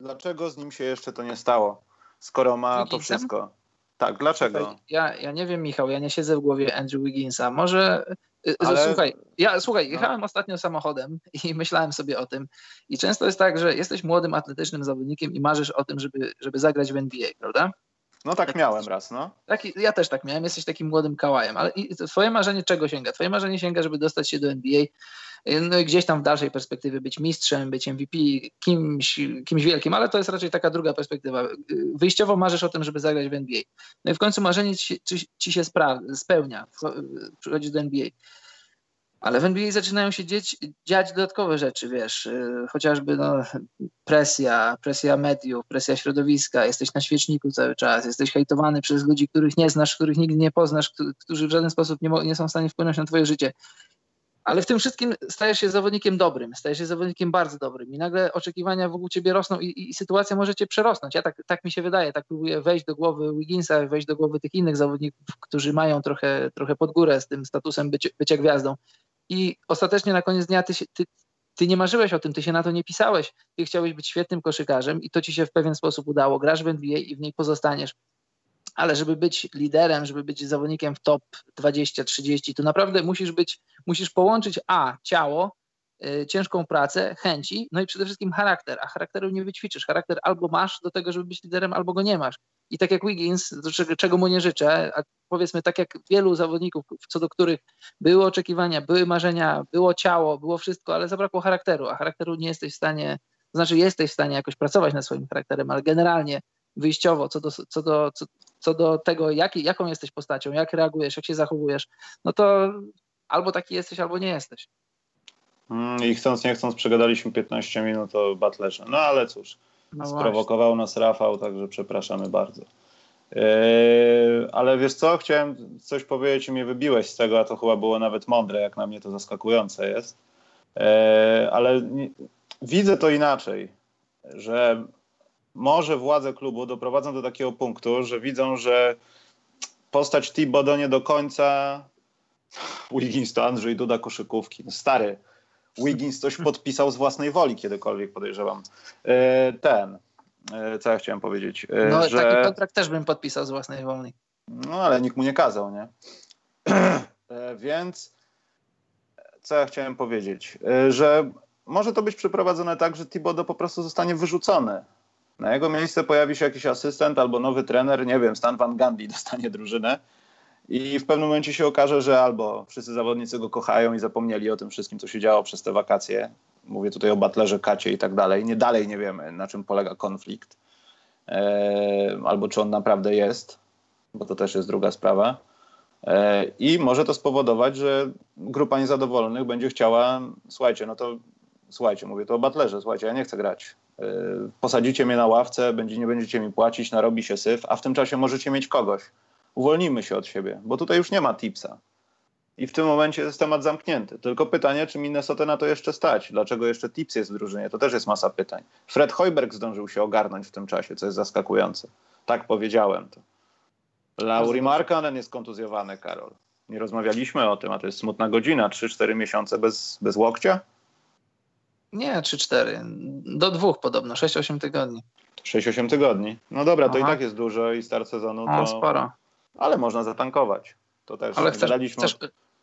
Dlaczego z nim się jeszcze to nie stało, skoro ma to wszystko? Tak, dlaczego? Ja, ja nie wiem, Michał, ja nie siedzę w głowie Andrew Wigginsa. Może Y, Ale... Słuchaj, ja słuchaj, no. jechałem no. ostatnio samochodem [laughs] i myślałem sobie o tym. I często jest tak, że jesteś młodym, atletycznym zawodnikiem i marzysz o tym, żeby, żeby zagrać w NBA, prawda? No tak miałem raz, no. Taki, ja też tak miałem, jesteś takim młodym kałajem, ale twoje marzenie czego sięga? Twoje marzenie sięga, żeby dostać się do NBA, no i gdzieś tam w dalszej perspektywie być mistrzem, być MVP, kimś, kimś wielkim, ale to jest raczej taka druga perspektywa. Wyjściowo marzysz o tym, żeby zagrać w NBA. No i w końcu marzenie ci, ci, się spełnia, przychodzisz do NBA. Ale w NBA zaczynają się dzieć, dziać dodatkowe rzeczy, wiesz, y, chociażby no, presja, presja mediów, presja środowiska, jesteś na świeczniku cały czas, jesteś hejtowany przez ludzi, których nie znasz, których nigdy nie poznasz, którzy w żaden sposób nie, nie są w stanie wpłynąć na twoje życie. Ale w tym wszystkim stajesz się zawodnikiem dobrym, stajesz się zawodnikiem bardzo dobrym i nagle oczekiwania wokół ciebie rosną i, i sytuacja może cię przerosnąć. Ja tak, tak mi się wydaje, tak próbuję wejść do głowy Wigginsa, wejść do głowy tych innych zawodników, którzy mają trochę, trochę pod górę z tym statusem bycia, bycia gwiazdą i ostatecznie na koniec dnia ty, ty, ty nie marzyłeś o tym, ty się na to nie pisałeś. Ty chciałeś być świetnym koszykarzem i to ci się w pewien sposób udało. Grasz w NBA i w niej pozostaniesz. Ale żeby być liderem, żeby być zawodnikiem w top 20-30, to naprawdę musisz być, musisz połączyć A, ciało, y, ciężką pracę, chęci, no i przede wszystkim charakter, a charakteru nie wyćwiczysz. Charakter albo masz do tego, żeby być liderem, albo go nie masz. I tak jak Wiggins, czego, czego mu nie życzę, a powiedzmy tak jak wielu zawodników, co do których były oczekiwania, były marzenia, było ciało, było wszystko, ale zabrakło charakteru, a charakteru nie jesteś w stanie, to znaczy jesteś w stanie jakoś pracować nad swoim charakterem, ale generalnie wyjściowo co do, co do, co, co do tego, jak, jaką jesteś postacią, jak reagujesz, jak się zachowujesz, no to albo taki jesteś, albo nie jesteś. Mm, I chcąc, nie chcąc, przegadaliśmy 15 minut o Butlerze. No ale cóż, no sprowokował nas Rafał, także przepraszamy bardzo. Yy, ale wiesz co, chciałem coś powiedzieć i mnie wybiłeś z tego, a to chyba było nawet mądre, jak na mnie to zaskakujące jest. Yy, ale nie, widzę to inaczej, że może władze klubu doprowadzą do takiego punktu, że widzą, że postać Thibodeau nie do końca [laughs] Wiggins to Andrzej Duda koszykówki. No stary, Wiggins coś [laughs] podpisał z własnej woli kiedykolwiek, podejrzewam. E, ten, e, co ja chciałem powiedzieć. E, no że... taki kontrakt też bym podpisał z własnej woli. No ale nikt mu nie kazał, nie? [clears throat] Więc co ja chciałem powiedzieć, że może to być przeprowadzone tak, że Thibodeau po prostu zostanie wyrzucony. Na jego miejsce pojawi się jakiś asystent albo nowy trener, nie wiem, Stan Van Gundy [laughs] dostanie drużynę i w pewnym momencie się okaże, że albo wszyscy zawodnicy go kochają i zapomnieli o tym wszystkim, co się działo przez te wakacje. Mówię tutaj o Butlerze, Kacie i tak dalej. Nie dalej nie wiemy, na czym polega konflikt. E, albo czy on naprawdę jest, bo to też jest druga sprawa. E, I może to spowodować, że grupa niezadowolonych będzie chciała, słuchajcie, no to słuchajcie, mówię to o Butlerze, słuchajcie, ja nie chcę grać. E, posadzicie mnie na ławce, będzie, nie będziecie mi płacić, narobi się syf, a w tym czasie możecie mieć kogoś uwolnimy się od siebie, bo tutaj już nie ma tipsa. I w tym momencie jest temat zamknięty. Tylko pytanie, czy Minnesota na to jeszcze stać? Dlaczego jeszcze tips jest w drużynie? To też jest masa pytań. Fred Hoiberg zdążył się ogarnąć w tym czasie, co jest zaskakujące. Tak powiedziałem to. Lauri Markanen jest kontuzjowany, Karol. Nie rozmawialiśmy o tym, a to jest smutna godzina. 3-4 miesiące bez, bez łokcia? Nie, 3-4. Do dwóch podobno, 6-8 tygodni. 6-8 tygodni. No dobra, Aha. to i tak jest dużo i start sezonu to... O, sporo ale można zatankować. To też ale chcesz, chcesz,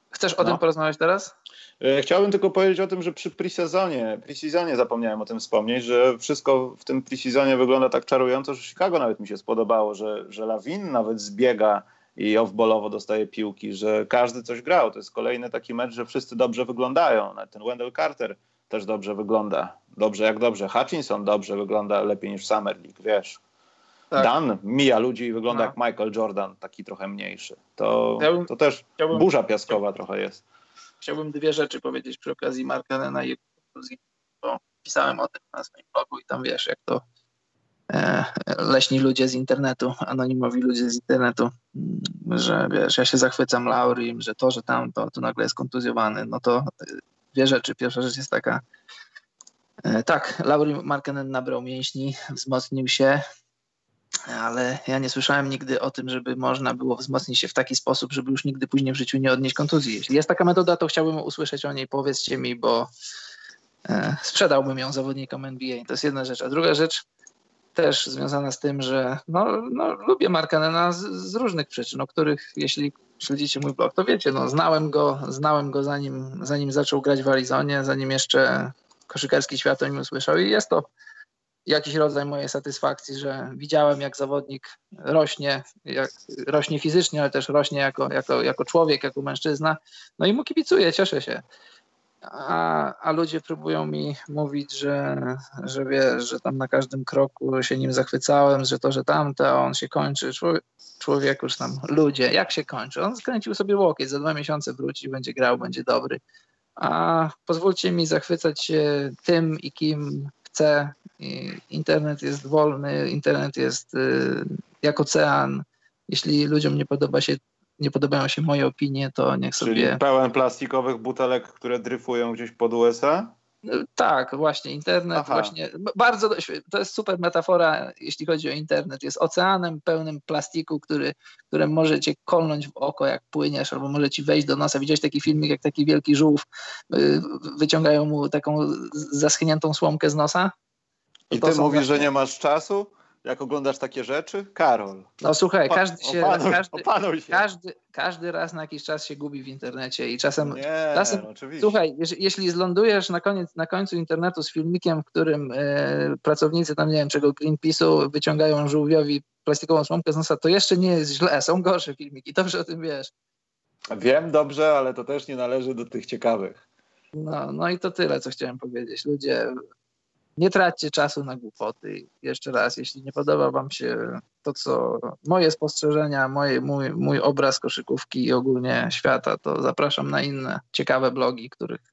chcesz o no. tym porozmawiać teraz? E, chciałbym tylko powiedzieć o tym, że przy pre-sezonie, pre-sezonie zapomniałem o tym wspomnieć, że wszystko w tym pre-sezonie wygląda tak czarująco, że Chicago nawet mi się spodobało, że, że Lawin nawet zbiega i off-ballowo dostaje piłki, że każdy coś grał. To jest kolejny taki mecz, że wszyscy dobrze wyglądają. Nawet ten Wendell Carter też dobrze wygląda. Dobrze jak dobrze. Hutchinson dobrze wygląda, lepiej niż Summer League, wiesz. Tak. Dan mija ludzi i wygląda no. jak Michael Jordan, taki trochę mniejszy. To, chciałbym, to też chciałbym, burza piaskowa trochę jest. Chciałbym dwie rzeczy powiedzieć przy okazji Markanena i konkluzji, bo pisałem o tym na swoim blogu i tam wiesz, jak to e, leśni ludzie z internetu, anonimowi ludzie z internetu, mm, że wiesz, ja się zachwycam Laurim, że to, że tam to, to nagle jest kontuzjowany, no to dwie rzeczy. Pierwsza rzecz jest taka, e, tak, Lauri Markkanen nabrał mięśni, wzmocnił się, ale ja nie słyszałem nigdy o tym, żeby można było wzmocnić się w taki sposób, żeby już nigdy później w życiu nie odnieść kontuzji. Jeśli jest taka metoda, to chciałbym usłyszeć o niej, powiedzcie mi, bo e, sprzedałbym ją zawodnikom NBA. To jest jedna rzecz. A druga rzecz też związana z tym, że no, no, lubię Markanena z, z różnych przyczyn, o których jeśli śledzicie mój blog, to wiecie, no, znałem go, znałem go zanim, zanim zaczął grać w Arizonie, zanim jeszcze koszykarski świat o nim usłyszał i jest to jakiś rodzaj mojej satysfakcji, że widziałem, jak zawodnik rośnie, jak rośnie fizycznie, ale też rośnie jako, jako, jako człowiek, jako mężczyzna. No i mu kibicuję, cieszę się. A, a ludzie próbują mi mówić, że, że wiesz, że tam na każdym kroku się nim zachwycałem, że to, że tamte, on się kończy. Człowiek, człowieku, już tam ludzie, jak się kończy? On skręcił sobie łokieć, za dwa miesiące wróci, będzie grał, będzie dobry. A pozwólcie mi zachwycać się tym i kim chcę, internet jest wolny, internet jest y, jak ocean. Jeśli ludziom nie podoba się nie podobają się moje opinie, to niech sobie... Czyli pełen plastikowych butelek, które dryfują gdzieś pod USA? No, tak, właśnie, internet Aha. właśnie, bardzo, to jest super metafora, jeśli chodzi o internet, jest oceanem pełnym plastiku, który, które może cię kolnąć w oko, jak płyniesz, albo może ci wejść do nosa. Widziałeś taki filmik, jak taki wielki żółw, y, wyciągają mu taką zaschniętą słomkę z nosa? I ty mówisz, że nie masz czasu? Jak oglądasz takie rzeczy? Karol. No słuchaj, każdy się, opanuj, każdy, opanuj się. Każdy, każdy raz na jakiś czas się gubi w internecie i czasem, nie, czasem no, słuchaj, jeśli zlądujesz na, koniec, na końcu internetu z filmikiem, w którym e, pracownicy tam, nie wiem czego, Greenpeace'u wyciągają żółwiowi plastikową słomkę z nosa, to jeszcze nie jest źle, są gorsze filmiki, dobrze o tym wiesz. Wiem dobrze, ale to też nie należy do tych ciekawych. No, no i to tyle, co chciałem powiedzieć. Ludzie nie traćcie czasu na głupoty. Jeszcze raz, jeśli nie podoba Wam się to, co moje spostrzeżenia, moje, mój, mój obraz koszykówki i ogólnie świata, to zapraszam na inne ciekawe blogi, których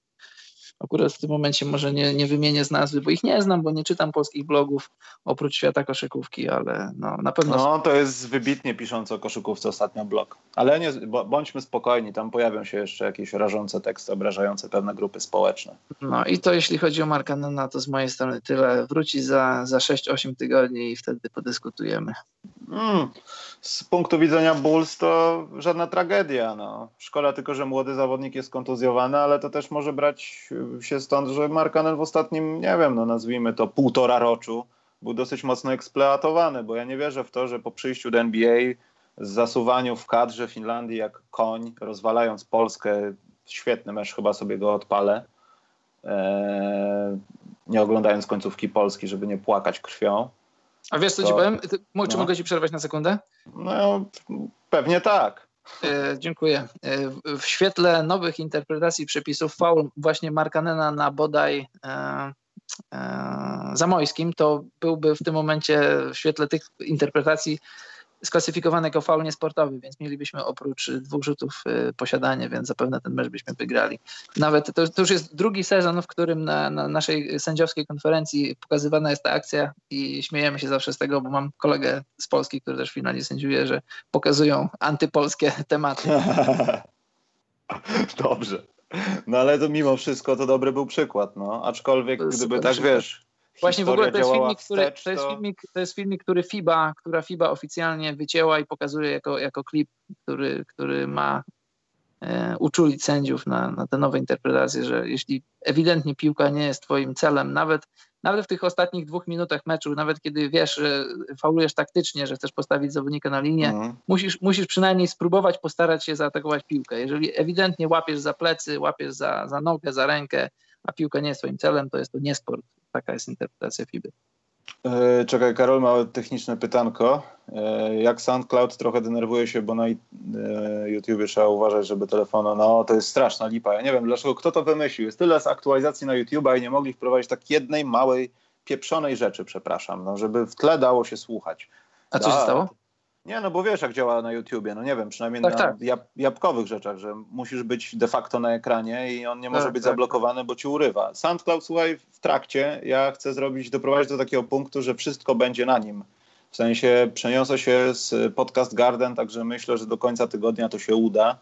akurat w tym momencie może nie, nie wymienię z nazwy, bo ich nie znam, bo nie czytam polskich blogów oprócz świata koszykówki, ale no, na pewno... No to jest wybitnie piszący o koszykówce ostatnio blog. Ale nie, bądźmy spokojni, tam pojawią się jeszcze jakieś rażące teksty obrażające pewne grupy społeczne. No i to jeśli chodzi o Marka Nena, to z mojej strony tyle. Wróci za, za 6-8 tygodni i wtedy podyskutujemy. Mm, z punktu widzenia Bulls to żadna tragedia. No. Szkoda tylko, że młody zawodnik jest kontuzjowany, ale to też może brać się stąd, że Markanen w ostatnim, nie wiem, no nazwijmy to półtora roczu, był dosyć mocno eksploatowany, bo ja nie wierzę w to, że po przyjściu do NBA z zasuwaniu w kadrze Finlandii jak koń, rozwalając Polskę, świetny mecz, chyba sobie go odpalę, eee, nie oglądając końcówki Polski, żeby nie płakać krwią. A wiesz co to, ci powiem? Czy no. mogę ci przerwać na sekundę? No, pewnie tak. E, dziękuję. E, w świetle nowych interpretacji przepisów faul właśnie Markanena na bodaj e, e, Zamojskim, to byłby w tym momencie w świetle tych interpretacji sklasyfikowany jako faul niesportowy, więc mielibyśmy oprócz dwóch rzutów y, posiadanie, więc zapewne ten mecz byśmy wygrali. Nawet to, to już jest drugi sezon, w którym na, na, naszej sędziowskiej konferencji pokazywana jest ta akcja i śmiejemy się zawsze z tego, bo mam kolegę z Polski, który też finalnie sędziuje, że pokazują antypolskie tematy. [laughs] Dobrze. No ale to mimo wszystko to dobry był przykład, no. Aczkolwiek gdyby tak przykład. wiesz, Właśnie w ogóle to jest, filmik, który, to, jest filmik, to jest filmik, który FIBA, która FIBA oficjalnie wycięła i pokazuje jako, jako klip, który, który ma e, uczulić sędziów na, na te nowe interpretacje, że jeśli ewidentnie piłka nie jest twoim celem, nawet, nawet w tych ostatnich dwóch minutach meczu, nawet kiedy wiesz, że faulujesz taktycznie, że chcesz postawić zawodnika na linię, mhm. musisz, musisz przynajmniej spróbować postarać się zaatakować piłkę. Jeżeli ewidentnie łapiesz za plecy, łapiesz za, za nogę, za rękę, a piłka nie jest twoim celem, to jest to nie sport Taka jest interpretacja FIBY. E, czekaj, Karol, małe techniczne pytanko. E, jak SoundCloud trochę denerwuje się, bo na e, YouTubie trzeba uważać, żeby telefonu, no to jest straszna lipa. Ja nie wiem, dlaczego, kto to wymyślił. Jest tyle z aktualizacji na YouTube'a i nie mogli wprowadzić tak jednej małej, pieprzonej rzeczy, przepraszam, no, żeby w tle dało się słuchać. A co się stało? Nie, no bo wiesz, jak działa na YouTubie, no nie wiem, przynajmniej tak, na tak. Jab jabłkowych rzeczach, że musisz być de facto na ekranie i on nie może tak, być tak. zablokowany, bo ci urywa. SoundCloud, słuchaj, w trakcie ja chcę zrobić, doprowadzić do takiego punktu, że wszystko będzie na nim. W sensie przeniosę się z Podcast Garden, także myślę, że do końca tygodnia to się uda.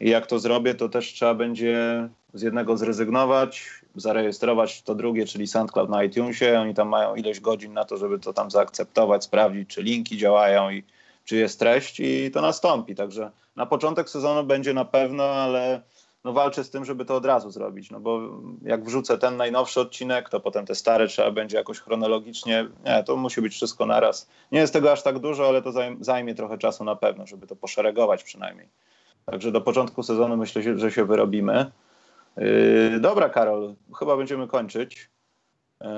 I jak to zrobię, to też trzeba będzie z jednego zrezygnować, zarejestrować to drugie, czyli SoundCloud na iTunesie. Oni tam mają ileś godzin na to, żeby to tam zaakceptować, sprawdzić, czy linki działają i czy jest treść i to nastąpi. Także na początek sezonu będzie na pewno, ale no walczę z tym, żeby to od razu zrobić, no bo jak wrzucę ten najnowszy odcinek, to potem te stare trzeba będzie jakoś chronologicznie, nie, to musi być wszystko naraz. Nie jest tego aż tak dużo, ale to zajmie trochę czasu na pewno, żeby to poszeregować przynajmniej. Także do początku sezonu myślę, że się wyrobimy. Yy, dobra, Karol, chyba będziemy kończyć. Yy,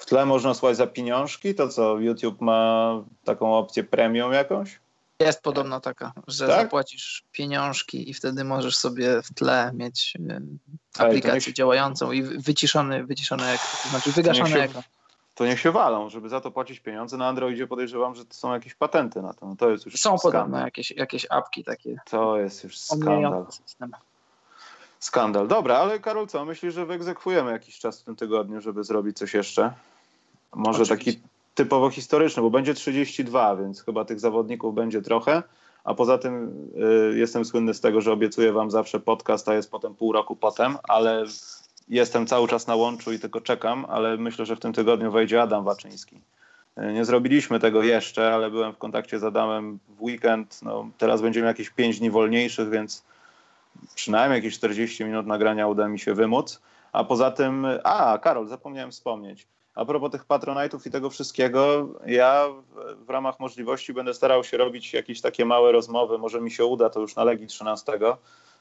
w tle można słuchać za pieniążki, to co, YouTube ma taką opcję premium jakąś? Jest podobno taka, że tak? zapłacisz pieniążki i wtedy możesz sobie w tle mieć e, aplikację Ej, działającą i wyciszony, wyciszony ekran, to znaczy wygaszony to ekran. To niech się walą, żeby za to płacić pieniądze. Na Androidzie podejrzewam, że to są jakieś patenty na to. No to jest już są skandal. podobno jakieś, jakieś apki takie. To jest już skandal. Skandal. Dobra, ale Karol, co? Myślisz, że wyegzekwujemy jakiś czas w tym tygodniu, żeby zrobić coś jeszcze? Może Oczywiście. taki typowo historyczny, bo będzie 32, więc chyba tych zawodników będzie trochę. A poza tym y, jestem słynny z tego, że obiecuję wam zawsze podcast, a jest potem pół roku potem, ale jestem cały czas na łączu i tylko czekam, ale myślę, że w tym tygodniu wejdzie Adam Waczyński. Y, nie zrobiliśmy tego jeszcze, ale byłem w kontakcie z Adamem w weekend. No, teraz będziemy jakieś 5 dni wolniejszych, więc przynajmniej jakieś 40 minut nagrania uda mi się wymóc. A poza tym, a Karol, zapomniałem wspomnieć. A propos tych patronajtów i tego wszystkiego, ja w, w ramach możliwości będę starał się robić jakieś takie małe rozmowy, może mi się uda to już na Legii 13,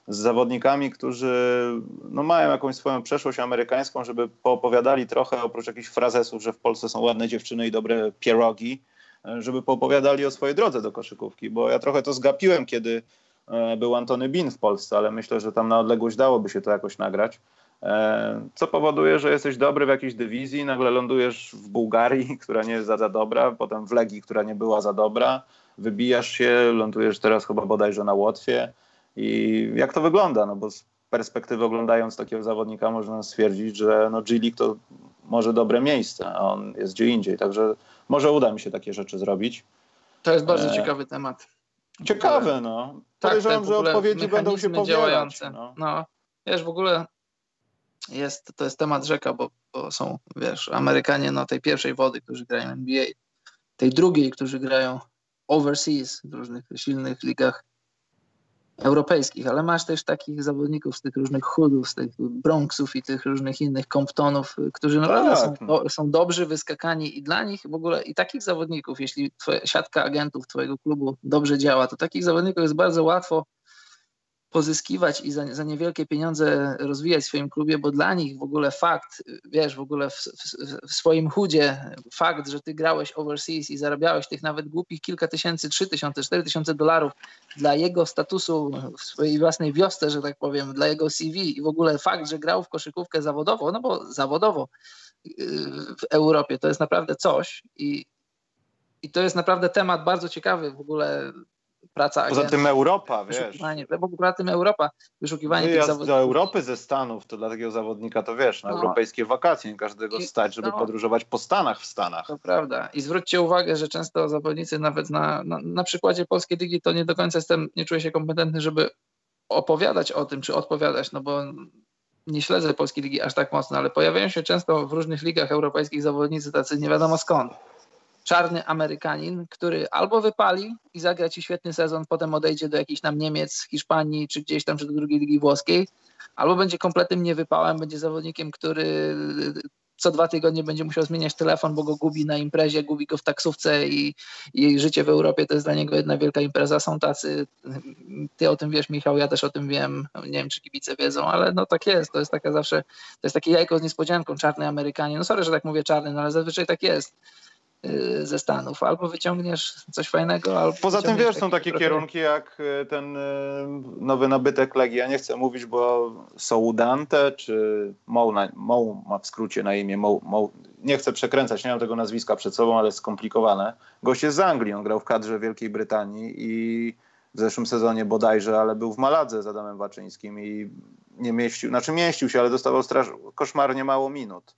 z zawodnikami, którzy no, mają jakąś swoją przeszłość amerykańską, żeby poopowiadali trochę, oprócz jakichś frazesów, że w Polsce są ładne dziewczyny i dobre pierogi, żeby poopowiadali o swojej drodze do koszykówki, bo ja trochę to zgapiłem, kiedy e, był Antony Bin w Polsce, ale myślę, że tam na odległość dałoby się to jakoś nagrać. E, co powoduje, że jesteś dobry w jakiejś dywizji, nagle lądujesz w Bułgarii, [laughs] która nie jest za, za dobra, potem w Legii, która nie była za dobra, wybijasz się, lądujesz teraz chyba bodajże na Łotwie i jak to wygląda? No bo perspektywy oglądając takiego zawodnika można stwierdzić, że no G-League to może dobre miejsce, a on jest gdzie indziej, także może uda mi się takie rzeczy zroć. To jest bardzo e... ciekawy temat. Ciekawe, no. Tak, Podejrzewam, że odpowiedzi będą się powielać. No. no, wiesz, w ogóle jest, to jest temat rzeka, bo, bo, są, wiesz, Amerykanie no, tej pierwszej wody, którzy grają NBA, tej drugiej, którzy grają overseas w różnych silnych ligach europejskich, ale masz też takich zawodników z tych różnych chudów, z tych Bronxów i tych różnych innych Comptonów, którzy naprawdę tak. są, do, są dobrzy, wyskakani i dla nich w ogóle i takich zawodników, jeśli twoja, siatka agentów twojego klubu dobrze działa, to takich zawodników jest bardzo łatwo pozyskiwać i za, za niewielkie pieniądze rozwijać w swoim klubie, bo dla nich w ogóle fakt, wiesz, w ogóle w, w, w, swoim chudzie, fakt, że ty grałeś overseas i zarabiałeś tych nawet głupich kilka tysięcy, trzy tysiące, cztery tysiące dolarów dla jego statusu w swojej własnej wiosce, że tak powiem, dla jego CV i w ogóle fakt, że grał w koszykówkę zawodowo, no bo zawodowo yy, w Europie to jest naprawdę coś i, i to jest naprawdę temat bardzo ciekawy w ogóle praca Poza tym Europa, wiesz. Poza tym Europa, wyszukiwanie Wyjazd tych zawodników. do Europy ze Stanów, to dla takiego zawodnika to wiesz, na no. europejskie wakacje, nie każdego stać, żeby no. podróżować po Stanach w Stanach. To prawda. I zwróćcie uwagę, że często zawodnicy nawet na, na, na przykładzie polskiej ligi to nie do końca jestem, nie czuję się kompetentny, żeby opowiadać o tym, czy odpowiadać, no bo nie śledzę polskiej ligi aż tak mocno, ale pojawiają się często w różnych ligach europejskich zawodnicy tacy nie wiadomo skąd czarny Amerykanin, który albo wypali i zagra ci świetny sezon, potem odejdzie do jakichś tam Niemiec, Hiszpanii, czy gdzieś tam, czy do drugiej ligi włoskiej, albo będzie kompletnym niewypałem, będzie zawodnikiem, który co dwa tygodnie będzie musiał zmieniać telefon, bo go gubi na imprezie, gubi go w taksówce i, i życie w Europie to jest dla niego jedna wielka impreza. Są tacy, ty o tym wiesz Michał, ja też o tym wiem, nie wiem czy kibice wiedzą, ale no tak jest, to jest taka zawsze, to jest takie jajko z niespodzianką, czarny Amerykanie, no sorry, że tak mówię czarny, no ale zazwyczaj tak jest Y, ze Stanów. Albo wyciągniesz coś fajnego, albo. Poza tym wiesz, są takie trochę... kierunki jak y, ten y, nowy nabytek Legii. Ja nie chcę mówić, bo Soudante czy Mou, Mou ma w skrócie na imię Mou, Mou, nie chcę przekręcać, nie mam tego nazwiska przed sobą, ale skomplikowane. Gość jest z Anglii, on grał w kadrze Wielkiej Brytanii i w zeszłym sezonie bodajże, ale był w Maladze z Adamem Waczyńskim i nie mieścił, znaczy mieścił się, ale dostawał straż, koszmarnie mało minut.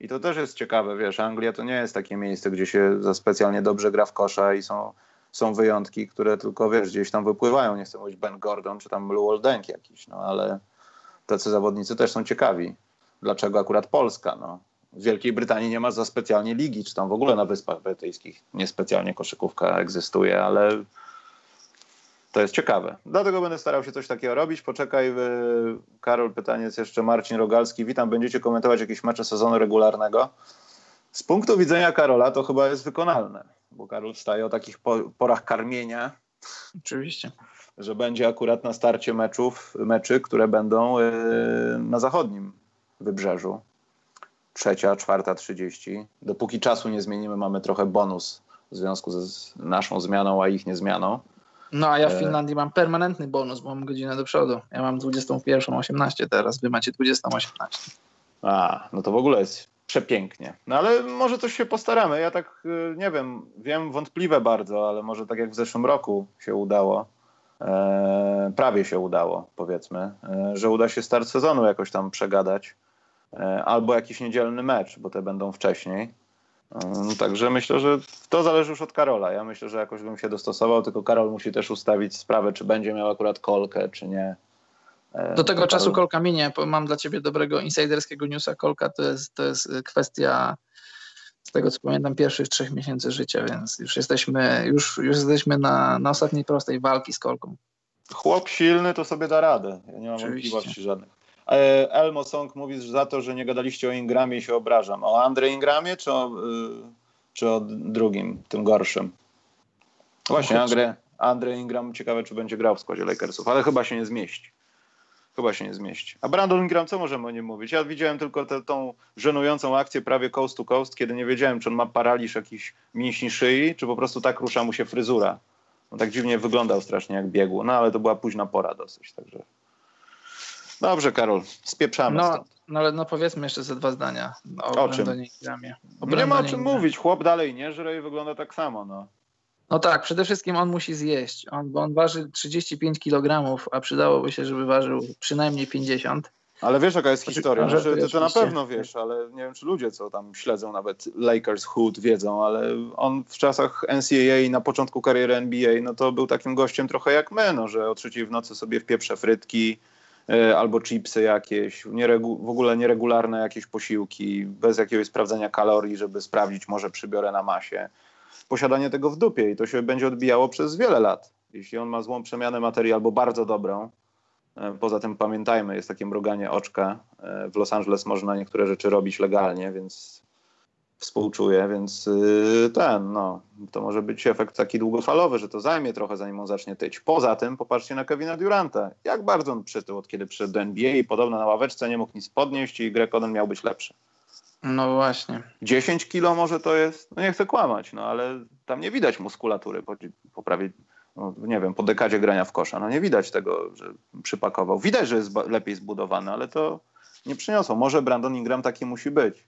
I to też jest ciekawe, wiesz, Anglia to nie jest takie miejsce, gdzie się za specjalnie dobrze gra w kosza i są, są wyjątki, które tylko, wiesz, gdzieś tam wypływają. Nie chcę mówić Ben Gordon czy tam Blue Oldenk jakiś, no ale tacy zawodnicy też są ciekawi. Dlaczego akurat Polska, no. W Wielkiej Brytanii nie ma za specjalnie ligi, czy tam w ogóle na Wyspach Brytyjskich niespecjalnie koszykówka egzystuje, ale to jest ciekawe. Dlatego będę starał się coś takiego robić. Poczekaj, Karol, pytanie jest jeszcze Marcin Rogalski. Witam, będziecie komentować jakieś mecze sezonu regularnego? Z punktu widzenia Karola to chyba jest wykonalne, bo Karol staje o takich porach karmienia. Oczywiście. Że będzie akurat na starcie meczów, meczy, które będą y, na zachodnim wybrzeżu. Trzecia, czwarta, trzydzieści. Dopóki czasu nie zmienimy, mamy trochę bonus w związku ze naszą zmianą, a ich niezmianą. No a ja w e. Finlandii mam permanentny bonus, bo mam godzinę do przodu. Ja mam 21.18 teraz, wy macie 20.18. A, no to w ogóle jest przepięknie. No ale może coś się postaramy. Ja tak y, nie wiem, wiem wątpliwe bardzo, ale może tak jak w zeszłym roku się udało, e, prawie się udało powiedzmy, e, że uda się start sezonu jakoś tam przegadać. E, albo jakiś niedzielny mecz, bo te będą wcześniej. No, także myślę, że to zależy już od Karola. Ja myślę, że jakoś bym się dostosował, tylko Karol musi też ustawić sprawę, czy będzie miał akurat kolkę, czy nie. E, Do tego czasu kolka minie. Mam dla ciebie dobrego insiderskiego newsa. Kolka to jest, to jest kwestia z tego co pamiętam pierwszych trzech miesięcy życia, więc już jesteśmy, już, już jesteśmy na, na ostatniej prostej walki z kolką. Chłop silny to sobie da radę. Ja nie mam Oczywiście. wątpliwości żadnych. E, Elmo Song mówi za to, że nie gadaliście o Ingramie i się obrażam. O Andre Ingramie czy o, y, czy o drugim, tym gorszym? Właśnie, Andre, Andre Ingram, ciekawe czy będzie grał w składzie Lakersów, ale chyba się nie zmieści. Chyba się nie zmieści. A Brandon Ingram, co możemy o nim mówić? Ja widziałem tylko tę tą żenującą akcję prawie coast to coast, kiedy nie wiedziałem, czy on ma paraliż jakiś mięśni szyi, czy po prostu tak rusza mu się fryzura. No tak dziwnie wyglądał strasznie jak biegł, no ale to była późna pora dosyć, także Dobrze, Karol, spieprzamy no, stąd. No ale no powiedzmy jeszcze ze dwa zdania o, o czym? Nie ma o czym mówić. Chłop dalej nie żre i wygląda tak samo. No. No tak, przede wszystkim on musi zjeść, on, bo on waży 35 kg, a przydałoby się, żeby ważył przynajmniej 50. Ale wiesz, jaka jest historia? Znaczy, ty to na pewno wiesz, ale nie wiem, czy ludzie, co tam śledzą nawet Lakers Hood wiedzą, ale on w czasach NCAA na początku kariery NBA, no to był takim gościem trochę jak my, no, że o trzeciej w nocy sobie wpieprze frytki albo chipsy jakieś, w ogóle nieregularne jakieś posiłki, bez jakiegoś sprawdzenia kalorii, żeby sprawdzić, może przybiorę na masie. Posiadanie tego w dupie i to się będzie odbijało przez wiele lat. Jeśli on ma złą przemianę materii albo bardzo dobrą, E, poza tym pamiętajmy, jest takie mruganie oczka. E, w Los Angeles można niektóre rzeczy robić legalnie, więc współczuję, więc y, ten, no, to może być efekt taki długofalowy, że to zajmie trochę, zanim on zacznie tyć. Poza tym popatrzcie na Kevina Duranta. Jak bardzo on przytył, od kiedy przyszedł do NBA i podobno na ławeczce nie mógł nic podnieść i Greg Oden miał być lepszy. No właśnie. 10 kilo może to jest, no nie chcę kłamać, no ale tam nie widać muskulatury po, po prawie no, nie wiem, po dekadzie grania w kosza. No nie widać tego, że przypakował. Widać, że jest lepiej zbudowany, ale to nie przyniosło. Może Brandon Ingram taki musi być.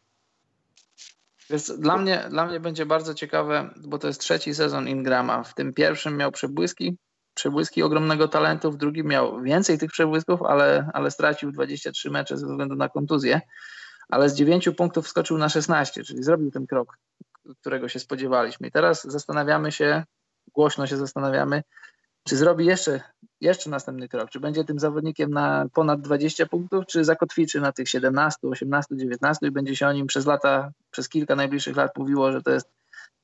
Więc dla mnie, dla mnie będzie bardzo ciekawe, bo to jest trzeci sezon Ingrama. W tym pierwszym miał przebłyski, przebłyski ogromnego talentu, w drugim miał więcej tych przebłysków, ale, ale stracił 23 mecze ze względu na kontuzję. Ale z 9 punktów skoczył na 16, czyli zrobił ten krok, którego się spodziewaliśmy. I teraz zastanawiamy się, głośno się zastanawiamy, czy zrobi jeszcze, jeszcze następny krok, czy będzie tym zawodnikiem na ponad 20 punktów, czy zakotwiczy na tych 17, 18, 19 i będzie się o nim przez lata, przez kilka najbliższych lat mówiło, że to jest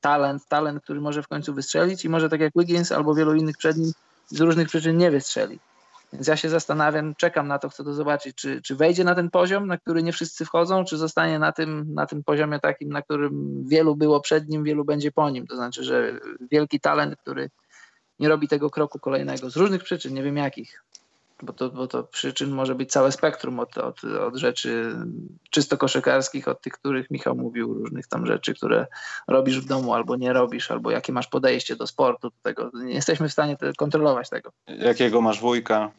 talent, talent, który może w końcu wystrzelić i może tak jak Wiggins albo wielu innych przed nim z różnych przyczyn nie wystrzeli. Więc ja się zastanawiam, czekam na to, chcę to zobaczyć, czy, czy wejdzie na ten poziom, na który nie wszyscy wchodzą, czy zostanie na tym, na tym poziomie takim, na którym wielu było przed nim, wielu będzie po nim. To znaczy, że wielki talent, który nie robi tego kroku kolejnego z różnych przyczyn, nie wiem jakich, bo to, bo to przyczyn może być całe spektrum od, od, od rzeczy czysto koszykarskich, od tych, których Michał mówił, różnych tam rzeczy, które robisz w domu albo nie robisz, albo jakie masz podejście do sportu, do tego. Nie jesteśmy w stanie kontrolować tego. Jakiego masz wujka?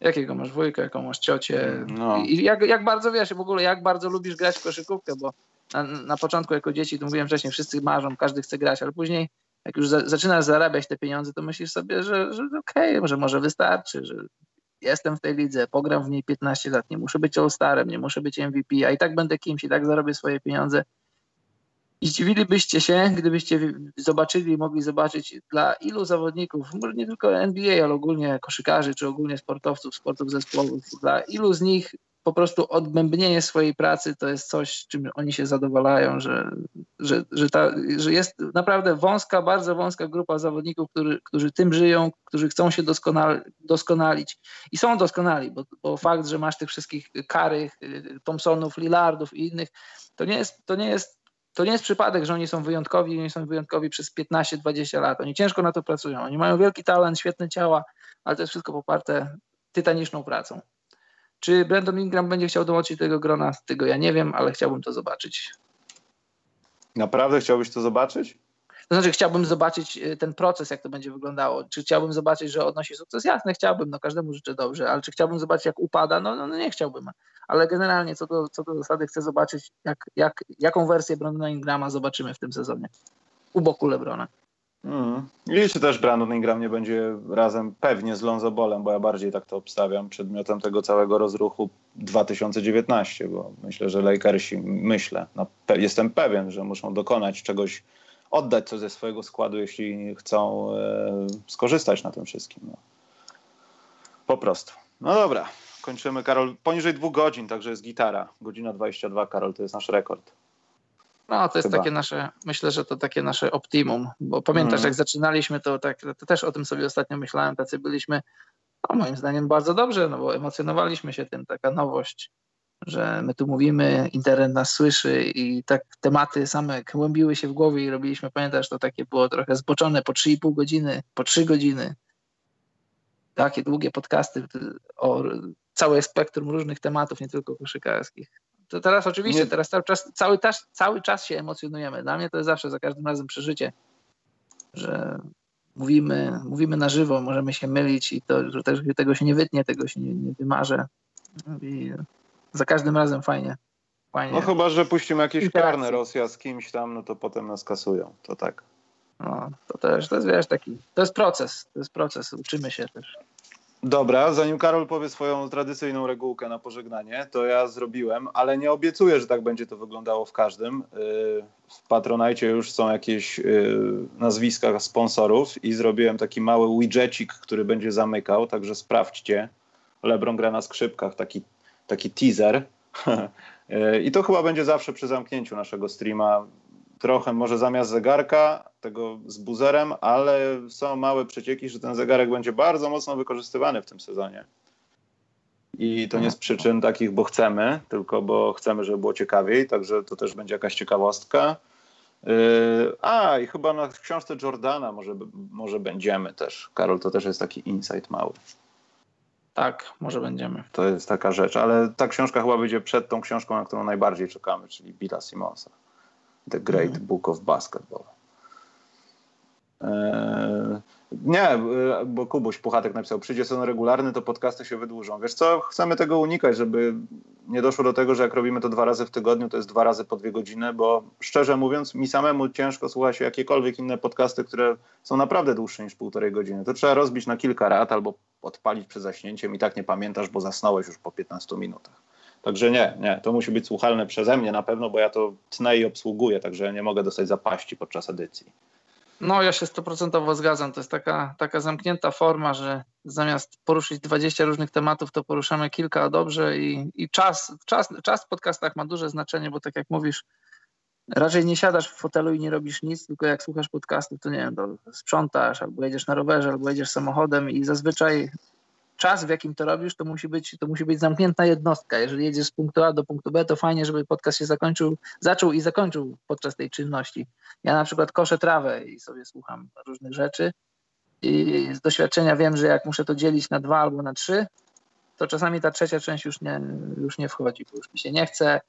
jakiego masz wujka, jaką masz ciocię no. i jak, jak bardzo wiesz, w ogóle jak bardzo lubisz grać w koszykówkę, bo na, na początku jako dzieci, to mówiłem wcześniej, wszyscy marzą, każdy chce grać, ale później jak już za, zaczynasz zarabiać te pieniądze, to myślisz sobie, że, że okej, okay, że może wystarczy, że jestem w tej lidze, pogram w niej 15 lat, nie muszę być all-starem, nie muszę być MVP, a i tak będę kimś, i tak zarobię swoje pieniądze. I zdziwilibyście się, gdybyście zobaczyli, mogli zobaczyć dla ilu zawodników, może nie tylko NBA, ale ogólnie koszykarzy, czy ogólnie sportowców, sportów zespołowych, dla ilu z nich po prostu odbębnienie swojej pracy to jest coś, czym oni się zadowalają, że, że, że, ta, że jest naprawdę wąska, bardzo wąska grupa zawodników, który, którzy tym żyją, którzy chcą się doskonal, doskonalić i są doskonali, bo, bo fakt, że masz tych wszystkich Karych, Thompsonów, Lillardów i innych, to nie jest, to nie jest to nie jest przypadek, że oni są wyjątkowi, oni są wyjątkowi przez 15-20 lat. Oni ciężko na to pracują. Oni mają wielki talent, świetne ciała, ale to jest wszystko poparte tytaniczną pracą. Czy Brandon Ingram będzie chciał dołączyć do tego grona? Tego ja nie wiem, ale chciałbym to zobaczyć. Naprawdę chciałbyś to zobaczyć? To znaczy, chciałbym zobaczyć y, ten proces, jak to będzie wyglądało. Czy chciałbym zobaczyć, że odnosi sukces? Jasne, chciałbym, no każdemu życzę dobrze, ale czy chciałbym zobaczyć, jak upada? No, no, no nie chciałbym. Ale generalnie, co do, co do zasady, chcę zobaczyć, jak, jak, jaką wersję Brandona Ingrama zobaczymy w tym sezonie. U boku Lebrona. Mm. Jeśli też Brandon Ingram nie będzie razem pewnie z Lonzo Bolem, bo ja bardziej tak to obstawiam, przedmiotem tego całego rozruchu 2019, bo myślę, że Lakersi, myślę, no, jestem pewien, że muszą dokonać czegoś oddać coś ze swojego składu, jeśli chcą e, skorzystać na tym wszystkim. No. Po prostu. No dobra, kończymy, Karol. Poniżej dwóch godzin, także jest gitara. Godzina 22, Karol, to jest nasz rekord. No, to jest Chyba. takie nasze, myślę, że to takie nasze optimum, bo pamiętasz, mm. jak zaczynaliśmy, to, tak, to też o tym sobie ostatnio myślałem, tacy byliśmy, no, moim zdaniem bardzo dobrze, no bo emocjonowaliśmy się tym, taka nowość że my tu mówimy, internet nas słyszy i tak tematy same kłębiły się w głowie i robiliśmy, pamiętasz, to takie było trochę zboczone po 3,5 godziny, po 3 godziny. Takie długie podcasty o całe spektrum różnych tematów, nie tylko koszykarskich. To teraz oczywiście, nie. teraz cały czas, cały, czas, cały czas się emocjonujemy. Dla mnie to jest zawsze za każdym razem przeżycie, że mówimy, mówimy na żywo, możemy się mylić i to, że też tego się nie wytnie, tego się nie, nie wymarzę. I za każdym razem fajnie. fajnie. No chyba, że puścimy jakieś karne Rosja z kimś tam, no to potem nas kasują. To tak. No, to też, to jest, wiesz, taki, to jest proces, to jest proces, uczymy się też. Dobra, zanim Karol powie swoją tradycyjną regułkę na pożegnanie, to ja zrobiłem, ale nie obiecuję, że tak będzie to wyglądało w każdym. Y, w Patronajcie już są jakieś y, nazwiska sponsorów i zrobiłem taki mały widgetik, który będzie zamykał, także sprawdźcie. Lebron gra na skrzypkach, taki, taki teaser. [laughs] Y, I to chyba będzie zawsze przy zamknięciu naszego streama trochę może zamiast zegarka, tego z buzerem, ale są małe przecieki, że ten zegarek będzie bardzo mocno wykorzystywany w tym sezonie. I to nie z przyczyn takich, bo chcemy, tylko bo chcemy, żeby było ciekawiej, także to też będzie jakaś ciekawostka. Yy, a, i chyba na książce Jordana może, może będziemy też. Karol, to też jest taki insight mały. Tak, może będziemy. To jest taka rzecz, ale ta książka chyba będzie przed tą książką, na którą najbardziej czekamy, czyli Billa Simonsa. The Great mhm. Book of Basketball. Eee, nie, e, bo Kubuś Puchatek napisał, przyjdzie sezon regularny, to podcasty się wydłużą. Wiesz co, chcemy tego unikać, żeby nie doszło do tego, że jak robimy to dwa razy w tygodniu, to jest dwa razy po dwie godziny, bo szczerze mówiąc, mi samemu ciężko słucha się jakiekolwiek inne podcasty, które są naprawdę dłuższe niż półtorej godziny. To trzeba rozbić na kilka rat albo odpalić przed zaśnięciem i tak nie pamiętasz, bo zasnąłeś już po 15 minutach. Także nie, nie, to musi być słuchalne przeze mnie na pewno, bo ja to tnę i obsługuję, także nie mogę dostać zapaści podczas edycji. No, ja się stoprocentowo zgadzam. To jest taka, taka zamknięta forma, że zamiast poruszyć 20 różnych tematów, to poruszamy kilka dobrze i, i czas, czas, czas w podcastach ma duże znaczenie, bo tak jak mówisz, raczej nie siadasz w fotelu i nie robisz nic, tylko jak słuchasz podcastów, to nie wiem, to sprzątasz, albo jedziesz na rowerze, albo jedziesz samochodem i zazwyczaj czas, w jakim to robisz, to musi być, to musi być zamknięta jednostka. Jeżeli jedziesz z punktu A do punktu B, to fajnie, żeby podcast się zakończył, zaczął i zakończył podczas tej czynności. Ja na przykład koszę trawę i sobie słucham różnych rzeczy i z doświadczenia wiem, że jak muszę to dzielić na dwa albo na trzy, to czasami ta trzecia część już nie, już nie wchodzi, bo już mi się nie chce,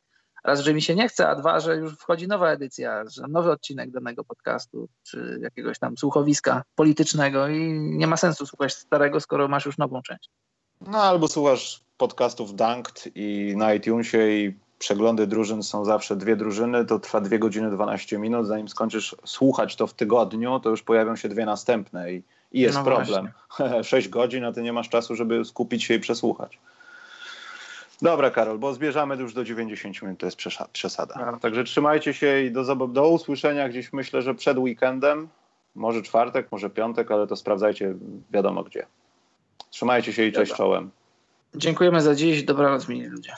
raz, że mi się nie chce, a dwa, że już wchodzi nowa edycja, że nowy odcinek danego podcastu, czy jakiegoś tam słuchowiska politycznego i nie ma sensu słuchać starego, skoro masz już nową część. No albo słuchasz podcastów Dunked i na iTunesie i przeglądy drużyn są zawsze dwie drużyny, to trwa dwie godziny 12 minut, zanim skończysz słuchać to w tygodniu, to już pojawią się dwie następne i, i jest no problem. [laughs] Sześć godzin, a ty nie masz czasu, żeby skupić się i przesłuchać. Dobra, Karol, bo zbierzamy już do 90 minut, to jest przesada. No. Także trzymajcie się i do, do usłyszenia gdzieś myślę, że przed weekendem. Może czwartek, może piątek, ale to sprawdzajcie wiadomo gdzie. Trzymajcie się i cześć czołem. Dziękujemy za dziś. Dobranoc, mili ludzie.